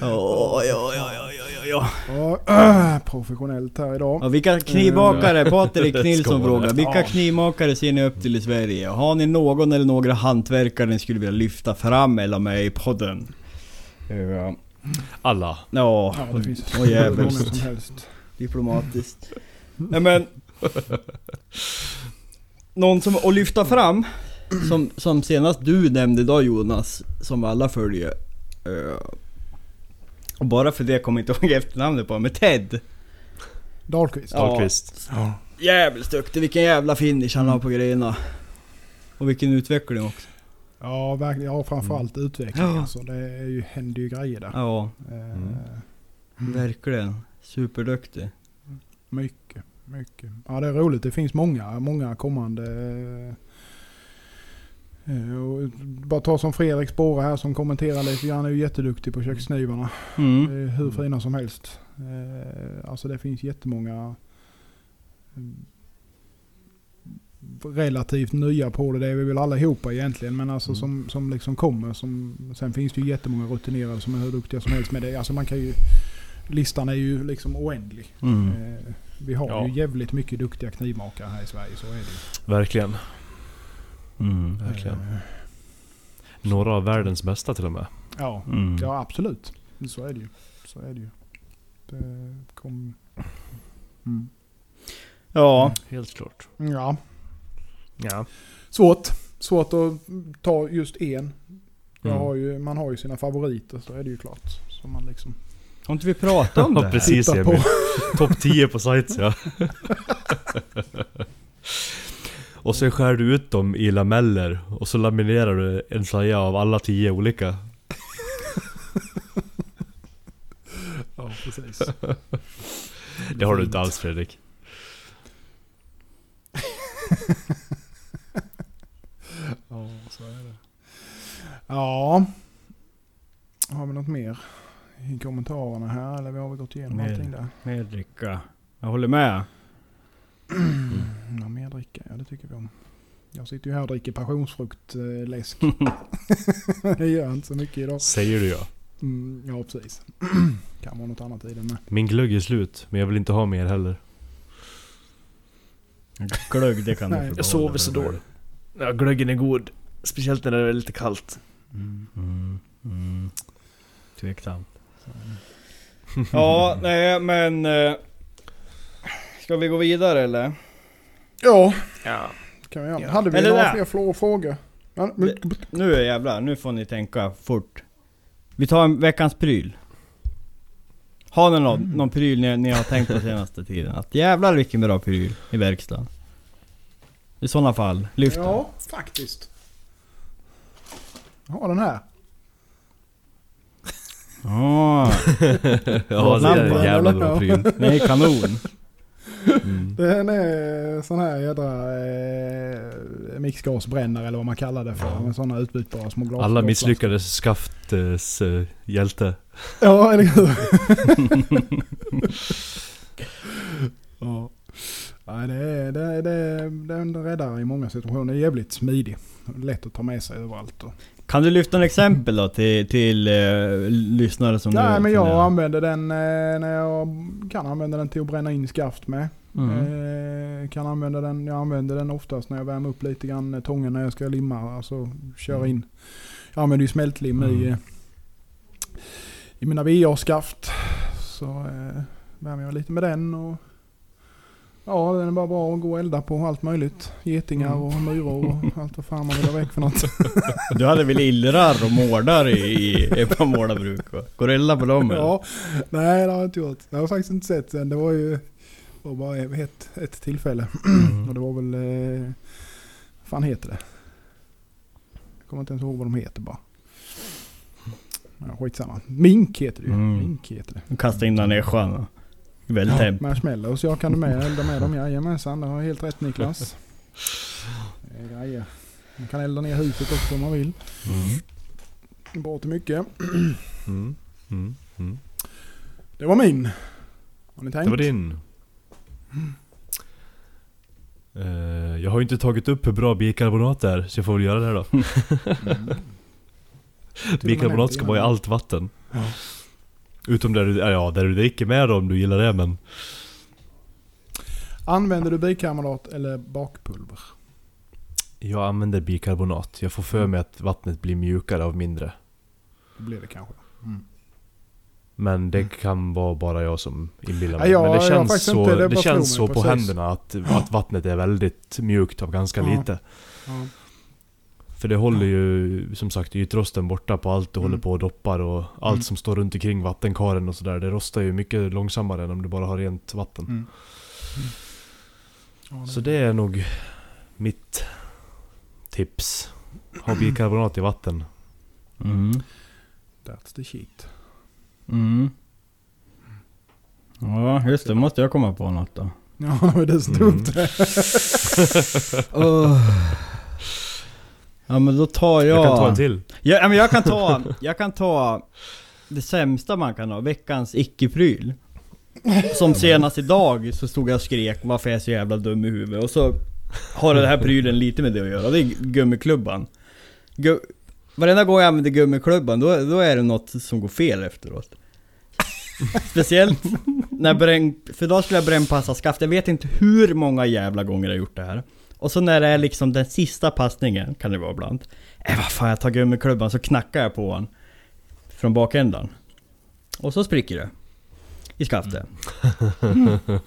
Ja, ja, ja, ja, ja, ja. Ja, professionellt här idag. Ja, vilka knivmakare, Patrik Skål. Nilsson frågar, vilka knivmakare ser ni upp till i Sverige? Har ni någon eller några hantverkare ni skulle vilja lyfta fram eller med i podden? Ja, Alla. ja, Ja, det finns och hur många jävligt som helst. diplomatiskt. Nej men... (laughs) Någon som att lyfta fram, som, som senast du nämnde idag Jonas, som alla följer. eh, och bara för det kommer jag inte (laughs) ihåg efternamnet på, men Ted. Dahlqvist. Ja. Dahlqvist. Jävligt duktig, vilken jävla finish han har på grejerna. Och vilken utveckling också. Ja, verkligen. Ja, framförallt utveckling. Ja. Alltså, det är ju, händer ju grejer där. Ja, Eh, Mm. verkligen. Superduktig. Mycket, mycket. Ja, det är roligt. Det finns många, många kommande... eh, och bara ta som Fredrik Spåre här som kommenterar lite. Han är ju jätteduktig på köksknivarna. Mm. Hur fina som helst. Eh, Alltså det finns jättemånga mm, relativt nya på det. Det är vi väl allihopa egentligen. Men alltså Mm. som, som liksom kommer. Som, sen finns det ju jättemånga rutinerade som är hur duktiga som helst med det. Alltså man kan ju, listan är ju liksom oändlig. Mm. Eh, Vi har Ja. ju jävligt mycket duktiga knivmakare här i Sverige. Så är det ju. Verkligen. Mm. Verkligen. Eh, Några av världens bästa till och med. Ja, Mm. ja absolut. Så är det ju. Så är det ju. Det kom... mm. Ja, Helt klart. Ja, Ja. svårt. Svårt att ta just en. Mm. har ju, man har ju sina favoriter så är det ju klart. Som man liksom har inte vi pratat om (laughs) det här? precis Emil. Topp 10 på sites ja. (laughs) och sen skär du ut dem i lameller och så laminerar du en saja av alla 10 olika. (laughs) Ja, precis. Det har du inte alls Fredrik. Ja, så är det. Ja. Har vi något mer i kommentarerna här? Eller har vi gått igenom Mer. allting där? Med dricka. Jag håller med. Ja, mer dricka. Ja, det tycker vi om. Jag sitter ju här och dricker passionsfruktläsk. (laughs) det gör inte så mycket idag. Säger du ja. Mm, ja, precis. (clears throat) kan vara något annat i den med. Min glögg är slut, men jag vill inte ha mer heller. Glögg, det kan du (laughs) Nej. få Jag sover så dåligt. Ja, glöggen är god. Speciellt när det är lite kallt. Mm, mm, mm. Tveksamt. Ja, nej men... eh, Ska vi gå vidare eller? Ja, Ja. kan vi göra. Ja. Hade vi Eller några där. fler flå- frågor? Ja, men- Nu är jävlar, nu får ni tänka fort. Vi tar en veckans pryl. Har ni någon, Mm. någon pryl ni, ni har tänkt på senaste tiden? Att jävlar vilken bra pryl i verkstaden. I sådana fall, lyft den. Ja, faktiskt. Jag har den här. Ja, (laughs) ja, det är en jävla bra pryl. det är kanon. Mm. (laughs) Den är sån här jädra eh, mixgasbrännare eller vad man kallar det för. Med såna utbytbara små glas. Alla misslyckades skaftes uh, hjälte. Ja, eller hur? (laughs) ja. Nej, det är, det, är, det, är, den räddar i många situationer. Det är jävligt smidig. Lätt att ta med sig överallt. Och. Kan du lyfta en exempel då till, till eh, lyssnare som Nej, nu men jag använder den eh, när jag kan använda den till att bränna in skaft med. Mm. Eh, kan använda den, jag använder den oftast när jag värmer upp lite grann tången när jag ska limma. Alltså köra in. Jag använder ju smältlim i, Mm. eh, i mina VA-skaft. Så värmer jag lite med den och Ja, den är bara bra att gå och elda på allt möjligt. Getingar Mm. och myror och (laughs) allt vad fan man vill ha väck för något. (laughs) Du hade väl illrar och mårdar i, i par målarbruk? Går du elda på dem eller? Ja, nej det har jag inte gjort. Jag har faktiskt inte sett sen. Det var ju var bara ett, ett tillfälle. Mm. (clears throat) Och det var väl... Eh, vad fan heter det? Jag kommer inte ens ihåg vad de heter bara. Ja, skitsamma. Mink heter det ju. Mm. Mink heter det. Kasta in den i sjön. Väldigt temp. Marshmallows, jag kan du med elda med dem. Jajamensan, det har helt rätt Niklas. (laughs) Det är grejer. Man kan elda ner huset också om man vill. Mm. Bra till mycket. (clears throat) Mm. Mm. Mm. Det var min. Har ni tänkt? Det var din. Eh, jag har ju inte tagit upp hur bra bikarbonat är, så jag får väl göra det då. Mm. (laughs) Bikarbonat ska vara i allt vatten. Ja. Utom där du, ja, där du dricker med om du gillar det men... Använder du bikarbonat eller bakpulver? Jag använder bikarbonat. Jag får för mig att vattnet blir mjukare av mindre. Det blir det kanske. Mm. Men det kan vara bara jag som inbillar mig. Ja, men det känns så, inte- det det känns så på precis. händerna att, att vattnet är väldigt mjukt av ganska Ja. lite. Ja. För det håller ju som sagt ytrosten borta på allt du Mm. håller på och doppar och allt Mm. som står runt omkring vattenkaren och sådär. Det rostar ju mycket långsammare än om du bara har rent vatten. Mm. Ja, Så det är nog mitt tips. Ha bikarbonat i vatten. Mm. That's the shit. Mm. Ja, just det. Måste jag komma på något då. Ja, (laughs) det som tog upp det. Åh. Ja men då tar jag... Jag kan ta en till. Ja, men jag kan ta... Jag kan ta... Det sämsta man kan ha, veckans icke-pryl. Som senast idag så stod jag och skrek varför jag är så jävla dum i huvudet. Och så har den här prylen lite med det att göra. Det är gummiklubban. Gu Varenda gång jag använder gummiklubban då, då är det något som går fel efteråt. Speciellt när bränn, för då skulle jag brännpassa skaft. Jag vet inte hur många jävla gånger jag har gjort det här. Och så när det är liksom den sista passningen, kan det vara ibland. Äh vad fan, jag tar gummiklubban så knackar jag på den. Från bakändan. Och så spricker det. I skaftet.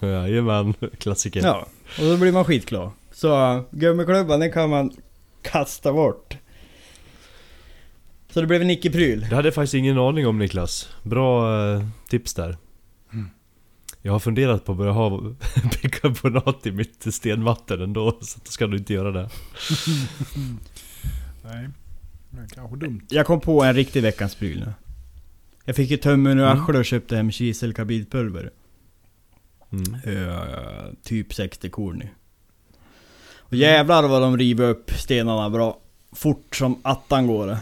(laughs) Jajamän, klassiker. Ja, och då blir man skitglad. Så gummiklubban den kan man kasta bort. Så det blev en icke-pryl. Det hade jag faktiskt ingen aning om Niklas. Bra eh, tips där. Jag har funderat på att börja ha (laughs) bikarbonat i mitt stenvatten ändå, så då ska du inte göra det. (laughs) Nej, det är kanske dumt. Jag kom på en riktig veckans pryl nu. Jag fick ju tummen ur arslet och köpte hem kiselkarbidpulver. Mm. Eh, typ 60 korn i. Och jävlar vad de river upp stenarna bra. Fort som attan går det.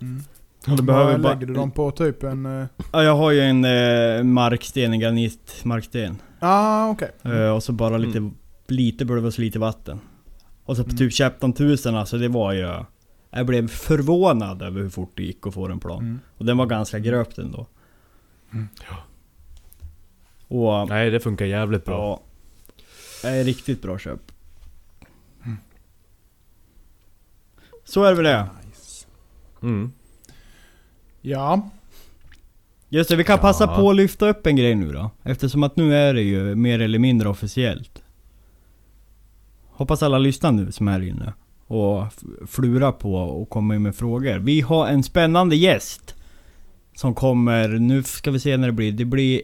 Mm. Du behöver bara... lägger du dem på? Typ en... eh, Ja, jag har ju en eh, marksten, en granitmarksten. Ah, okej. Eh, och så bara lite, Mm. lite pulver och så lite vatten. Och så Mm. typ 15 000 alltså det var ju... Jag blev förvånad över hur fort det gick att få en plan. Mm. Och den var ganska gröpt ändå. Mm. Ja. Och... Nej, det funkar jävligt bra. Ja. Det är riktigt bra köp. Mm. Så är det väl det. Nice. Mm. Ja. Just det, vi kan Ja. passa på att lyfta upp en grej nu då. Eftersom att nu är det ju mer eller mindre officiellt. Hoppas alla lyssnar nu som är här inne. Och flura på och komma med frågor. Vi har en spännande gäst. Som kommer, nu ska vi se när det blir. Det blir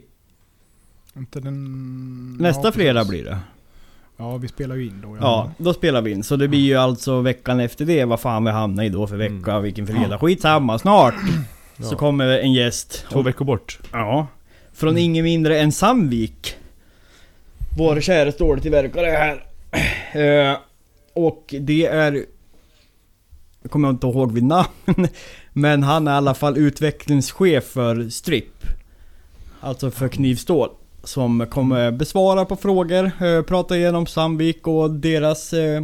Inte den... nästa ja, fredag blir det. Ja, vi spelar ju in då. Ja, då spelar vi in. Så det blir ju alltså veckan efter det, vad fan vi hamnar i då för vecka, Mm. vilken fredag. Skitsamma, snart! Så Ja. kommer en gäst. Två veckor bort. Ja. Från Mm. ingen mindre än Sandvik. Vår kära ståltillverkare här. Eh, och det är... Jag kommer inte ihåg vid namn. (laughs) Men han är i alla fall utvecklingschef för Strip. Alltså för knivstål. Som kommer besvara på frågor, eh, prata igenom Sandvik och deras eh,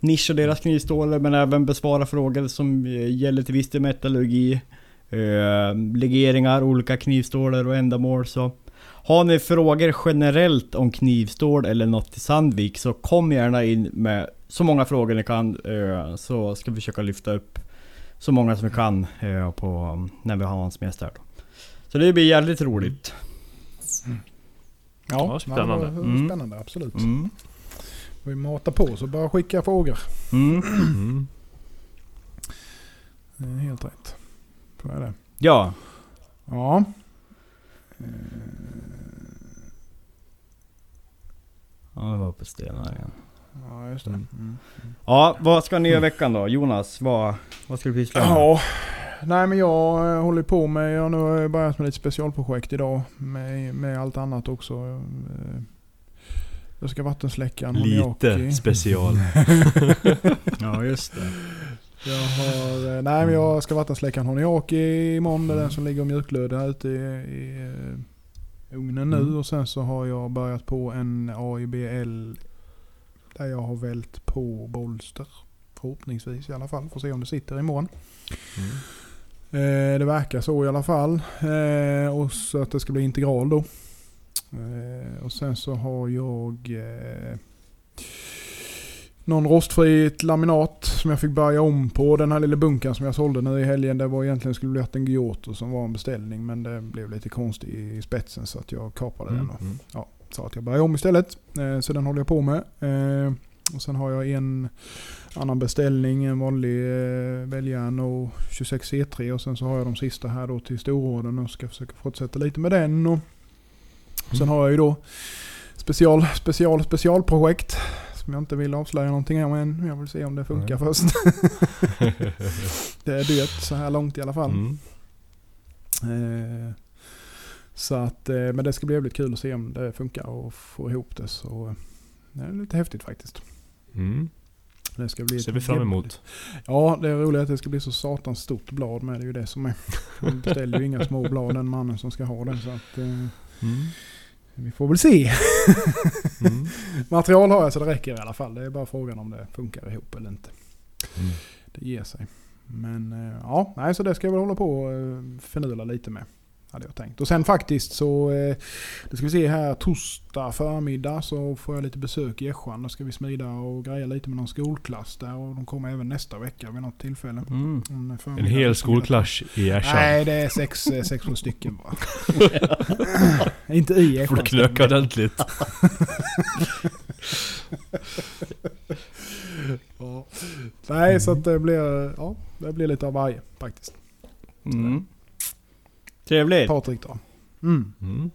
nisch och deras knivstål. Men även besvara frågor som eh, gäller till viss del metallurgi. Eh, legeringar, olika knivstålar och ändamål. Så har ni frågor generellt om knivstål eller något i Sandvik så kom gärna in med så många frågor ni kan. Eh, så ska vi försöka lyfta upp så många som vi kan eh, på, när vi har hans gäst här. Så det blir jävligt roligt. Ja, Ja, spännande. Mm. spännande, absolut. Mm. Vi matar på så bara skicka frågor. Mm. Mm. Det är helt rätt. Är det. Ja, Ja. Ja det var på stenar igen. Ja, just det. Mm. Mm. Ja, vad ska ni göra i veckan då? Jonas, vad, vad ska du pyssla med? Ja, nej men jag eh, håller på med, jag nu har jag börjat med lite specialprojekt idag med, med allt annat också. Eh, Jag ska vattensläcka en Lite special. (laughs) Ja, just det. Jag har, eh, nej men jag ska vattensläcka en Honiaki imorgon. Det är den som ligger och mjukglödar ute i, i eh, ugnen nu. Mm. Och sen så har jag börjat på en AIBL där jag har vält på bolster. Förhoppningsvis i alla fall. Får se om det sitter imorgon. Mm. Eh, det verkar så i alla fall. Eh, och så att det ska bli integral då. Eh, och sen så har jag eh, någon rostfritt laminat som jag fick börja om på. Den här lilla bunkan som jag sålde nu i helgen. Det var egentligen skulle bli en Giotto som var en beställning. Men det blev lite konstigt i spetsen så att jag kapade den. Mm. Och Mm. sa att jag börjar om istället. Eh, så den håller jag på med. Eh, och sen har jag en annan beställning, en vanlig eh, väljaren och 26 C3 och sen så har jag de sista här då till stororden och ska försöka fortsätta lite med den. Och sen Mm. har jag ju då special, special, specialprojekt som jag inte vill avslöja någonting om än. Jag vill se om det funkar Nej. först. (laughs) det är dyrt så här långt i alla fall. Mm. Eh, så att, eh, men det ska bli jävligt kul att se om det funkar och få ihop det. Så eh, det är lite häftigt faktiskt. Mm. Det ska bli ser vi fram emot. Ja, det är roligt att det ska bli så satans stort blad med. Det är ju det som är. Han beställer ju inga små blad den mannen som ska ha det. Så att, eh, Mm. Vi får väl se. (laughs) Mm. (laughs) Material har jag så det räcker i alla fall. Det är bara frågan om det funkar ihop eller inte. Mm. Det ger sig. Men eh, ja, nej, så det ska jag väl hålla på och eh, förnula lite med. Hade jag tänkt. Och sen faktiskt så, eh, det ska vi se här torsdag förmiddag så får jag lite besök i Ässjan. Då ska vi smida och greja lite med någon skolklass där och de kommer även nästa vecka vid något tillfälle. Mm. En hel skolklass i Ersan. Nej, det är sex, eh, sex sju stycken bara. (laughs) Inte i Får du knöka ordentligt. (laughs) Ja. Nej, så att det blir, ja, det blir lite av varje faktiskt. Mm. Trevligt. Patrik då. Mm. Mm.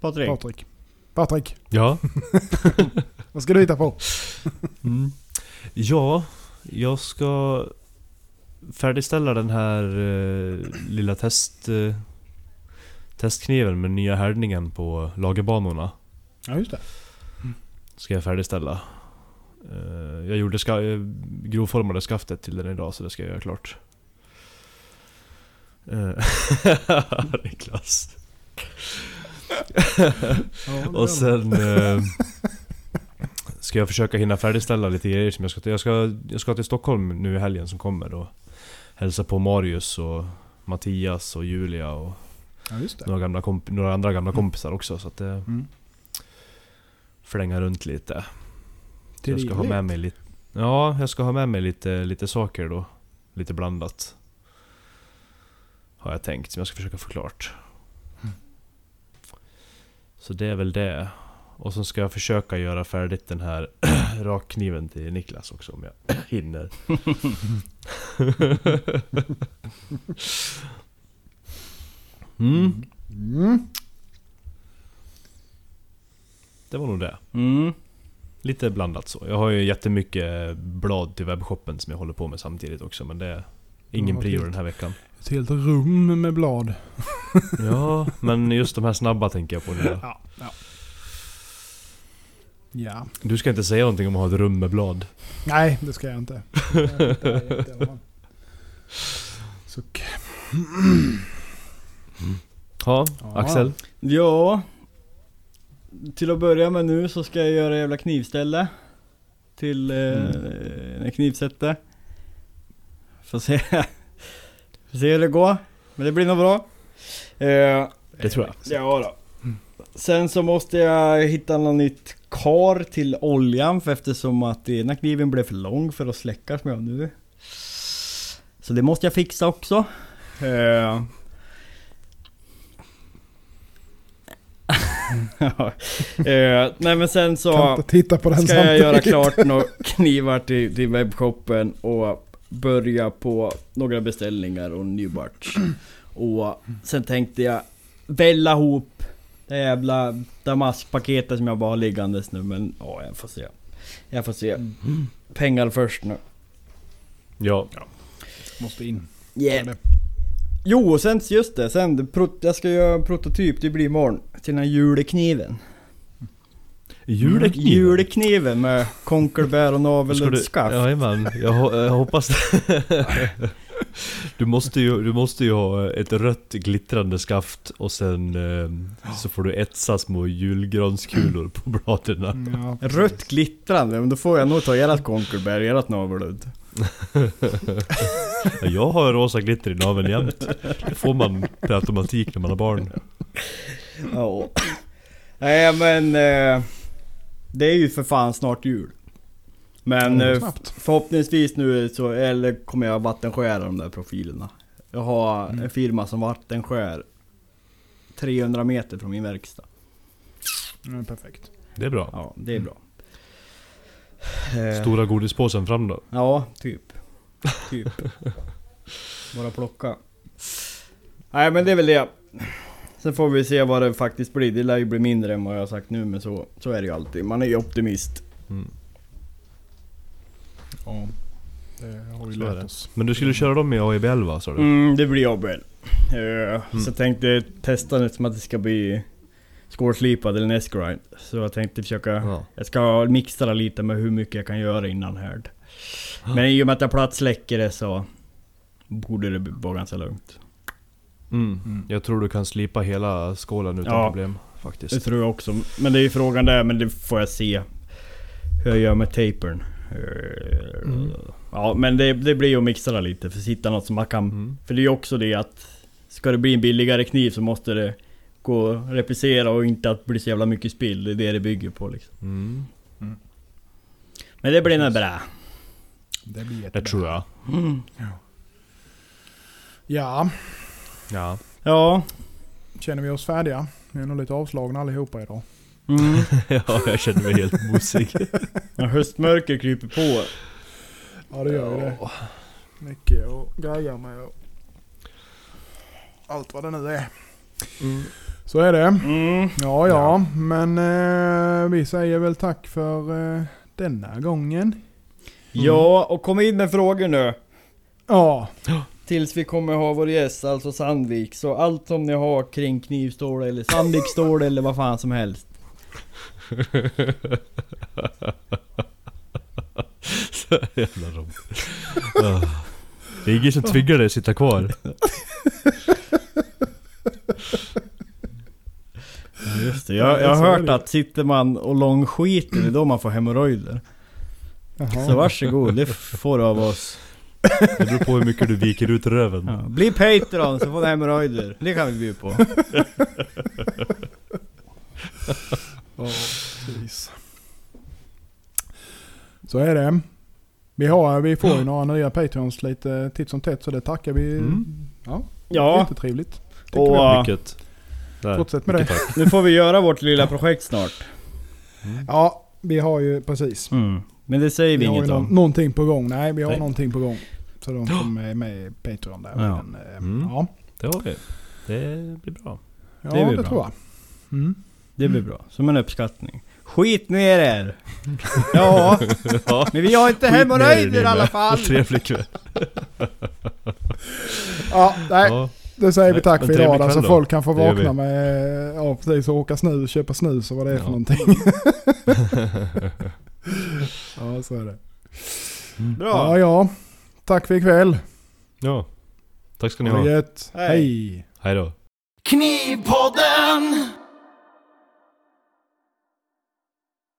Patrik. Patrik. Patrik, Ja. (laughs) vad ska du hitta på? (laughs) Mm. Ja, jag ska färdigställa den här eh, lilla test, eh, testkniven med nya härdningen på lagerbanorna. Ja, just det. Ska jag färdigställa. Eh, jag gjorde ska, eh, grovformade skaftet till den idag så det ska jag göra klart. Eh, (laughs) Niklas. Och sen eh, ska jag försöka hinna färdigställa lite grejer som jag ska till. Jag ska, jag ska till Stockholm nu i helgen som kommer och hälsa på Marius och Mattias och Julia och Ja, några, några andra gamla kompisar också. Så att det Mm. flänga runt lite. Jag ska ha med mig lite... Ja, jag ska ha med mig lite, lite saker då. Lite blandat. Har jag tänkt, som jag ska försöka få klart. Mm. Så det är väl det. Och så ska jag försöka göra färdigt den här (clears throat) rakkniven till Niklas också om jag (clears throat) hinner. (laughs) mm, Mm. det var nog det. Mm. Lite blandat så. Jag har ju jättemycket blad till webbshoppen som jag håller på med samtidigt också men det är ingen Ja, prio den här veckan. Ett helt rum med blad. (laughs) Ja, men just de här snabba tänker jag på nu. Ja. Ja. ja. Du ska inte säga någonting om att ha ett rum med blad. Nej, det ska jag inte. Så, Ja. Axel? Ja. Till att börja med nu så ska jag göra jävla knivställe. Till eh, mm. knivsättet. Får se. Får se hur det går. Men det blir nog bra. Eh, Det tror jag. ja då. Sen så måste jag hitta något nytt kar till oljan för eftersom att ena kniven blev för lång för att släckas med nu. Så det måste jag fixa också. Eh. Ja. (laughs) eh, nej men sen kan så inte titta på den ska jag göra klart några knivar till, till webbshoppen och börja på några beställningar och new batch. (clears throat) Och sen tänkte jag välla ihop det jävla damaskpaketet som jag bara har liggandes nu men ja, jag får se. Jag får se. Pengar först nu. Ja. Måste in. Yeah. Jo, och sen just det, sen jag ska göra en prototyp, det blir imorgon. Till den här julekniven. Julekniv? Julekniven med konkelbär och navelskaft. Jajamän, jag, jag hoppas (laughs) du, måste ju, du måste ju ha ett rött glittrande skaft och sen eh, så får du etsa små julgranskulor på bladen. Mm, Ja. Rött glittrande, men då får jag nog ta ert konkelbär, ert naveludd. (laughs) Jag har rosa glitter i naveln jämt. Det får man per automatik när man har barn. Ja. Nej men... Eh, det är ju för fan snart jul. Men eh, snabbt. förhoppningsvis nu så, eller kommer jag vattenskära de där profilerna. Jag har Mm. en firma som vattenskär 300 meter från min verkstad. Ja, perfekt. Det är bra. Ja, det är bra. Eh, Stora godispåsen fram då. Ja, typ. Typ. (laughs) Bara plocka. Nej men det är väl det. Sen får vi se vad det faktiskt blir. Det lär ju bli mindre än vad jag har sagt nu men så, så är det ju alltid. Man är ju optimist. Mm. Ja. Det har vi Så lärt oss. Men du skulle köra dem i AIBL va sa du? Mm, det blir ABL. Uh, Så jag tänkte testa nu som att det ska bli skålslipad eller nästgrind. Så jag tänkte försöka... Ja. Jag ska mixa lite med hur mycket jag kan göra innan härd. Men i och med att jag platsläcker det så borde det vara ganska lugnt. Mm. Mm. Jag tror du kan slipa hela skålen utan Ja. problem Det faktiskt. tror jag också. Men det är ju frågan där, men det får jag se. Hur jag gör med tapern. Eh, Mm. Ja men det, det blir ju att mixa lite för att hitta något som man kan... Mm. För det är ju också det att... Ska det bli en billigare kniv så måste det gå att replicera och inte att bli så jävla mycket spill. Det är det det bygger på liksom. Mm. Men det blir nog bra. Det blir Det jättebra. tror jag. Mm. Ja, Ja. Ja. känner vi oss färdiga? Vi är nog lite avslagna allihopa idag. Mm. (laughs) ja, jag känner mig helt mosig. (laughs) Ja, höstmörker kryper på. Ja det gör ju det. Mycket och grejer med och allt vad det nu är. Mm. Så är det. Mm. Ja, ja, men eh, vi säger väl tack för eh, denna gången. Ja, och kom in med frågor nu. Ja, Tills vi kommer ha vår gäst, alltså Sandvik. Så allt som ni har kring knivstål eller Sandvikstål eller vad fan som helst. (laughs) Så jävla roligt. Ah. Det är ingen som tvingar dig att sitta kvar. Ja, just det. Jag, jag har hört att sitter man och långskiter, det är då man får hemorrojder. Så varsågod, det får du av oss. Det beror på hur mycket du viker ut röven. Ja. Bli Patreon så får du hemorrojder. Det kan vi bjuda på. (laughs) Ja, precis. Så är det. Vi, har, vi får ju några nya Patreons lite titt som tätt så det tackar vi. Mm. Ja, Ja, jättetrevligt. och vi. äh, Mycket. Där. Fortsätt med Mycket det. tack. nu får vi göra vårt lilla projekt snart. Ja, vi har ju precis. Mm. Men det säger vi, Vi inget nå- om. någonting på gång. Nej, vi har Nej. någonting på gång. Så de som är med i Patreon där. Ja. Men, eh, Mm. ja. Det har vi. Det blir bra. ja Det det, blir bra. tror jag. Mm. Det blir bra. Som en uppskattning. Skit ner er! (laughs) Ja, ja. men vi har inte hemorrojder er i alla fall! Trevlig kväll. Ja, nej. Ja. Det säger vi tack för idag. Så folk kan få Det vakna med, ja precis, och åka snus, köpa snus och vad det är för Ja. någonting. (laughs) (laughs) ja, så är det. Bra! Ja, ja. Tack för ikväll. ja. Tack ska ni Ha. Hej. Hej då. Knivpodden!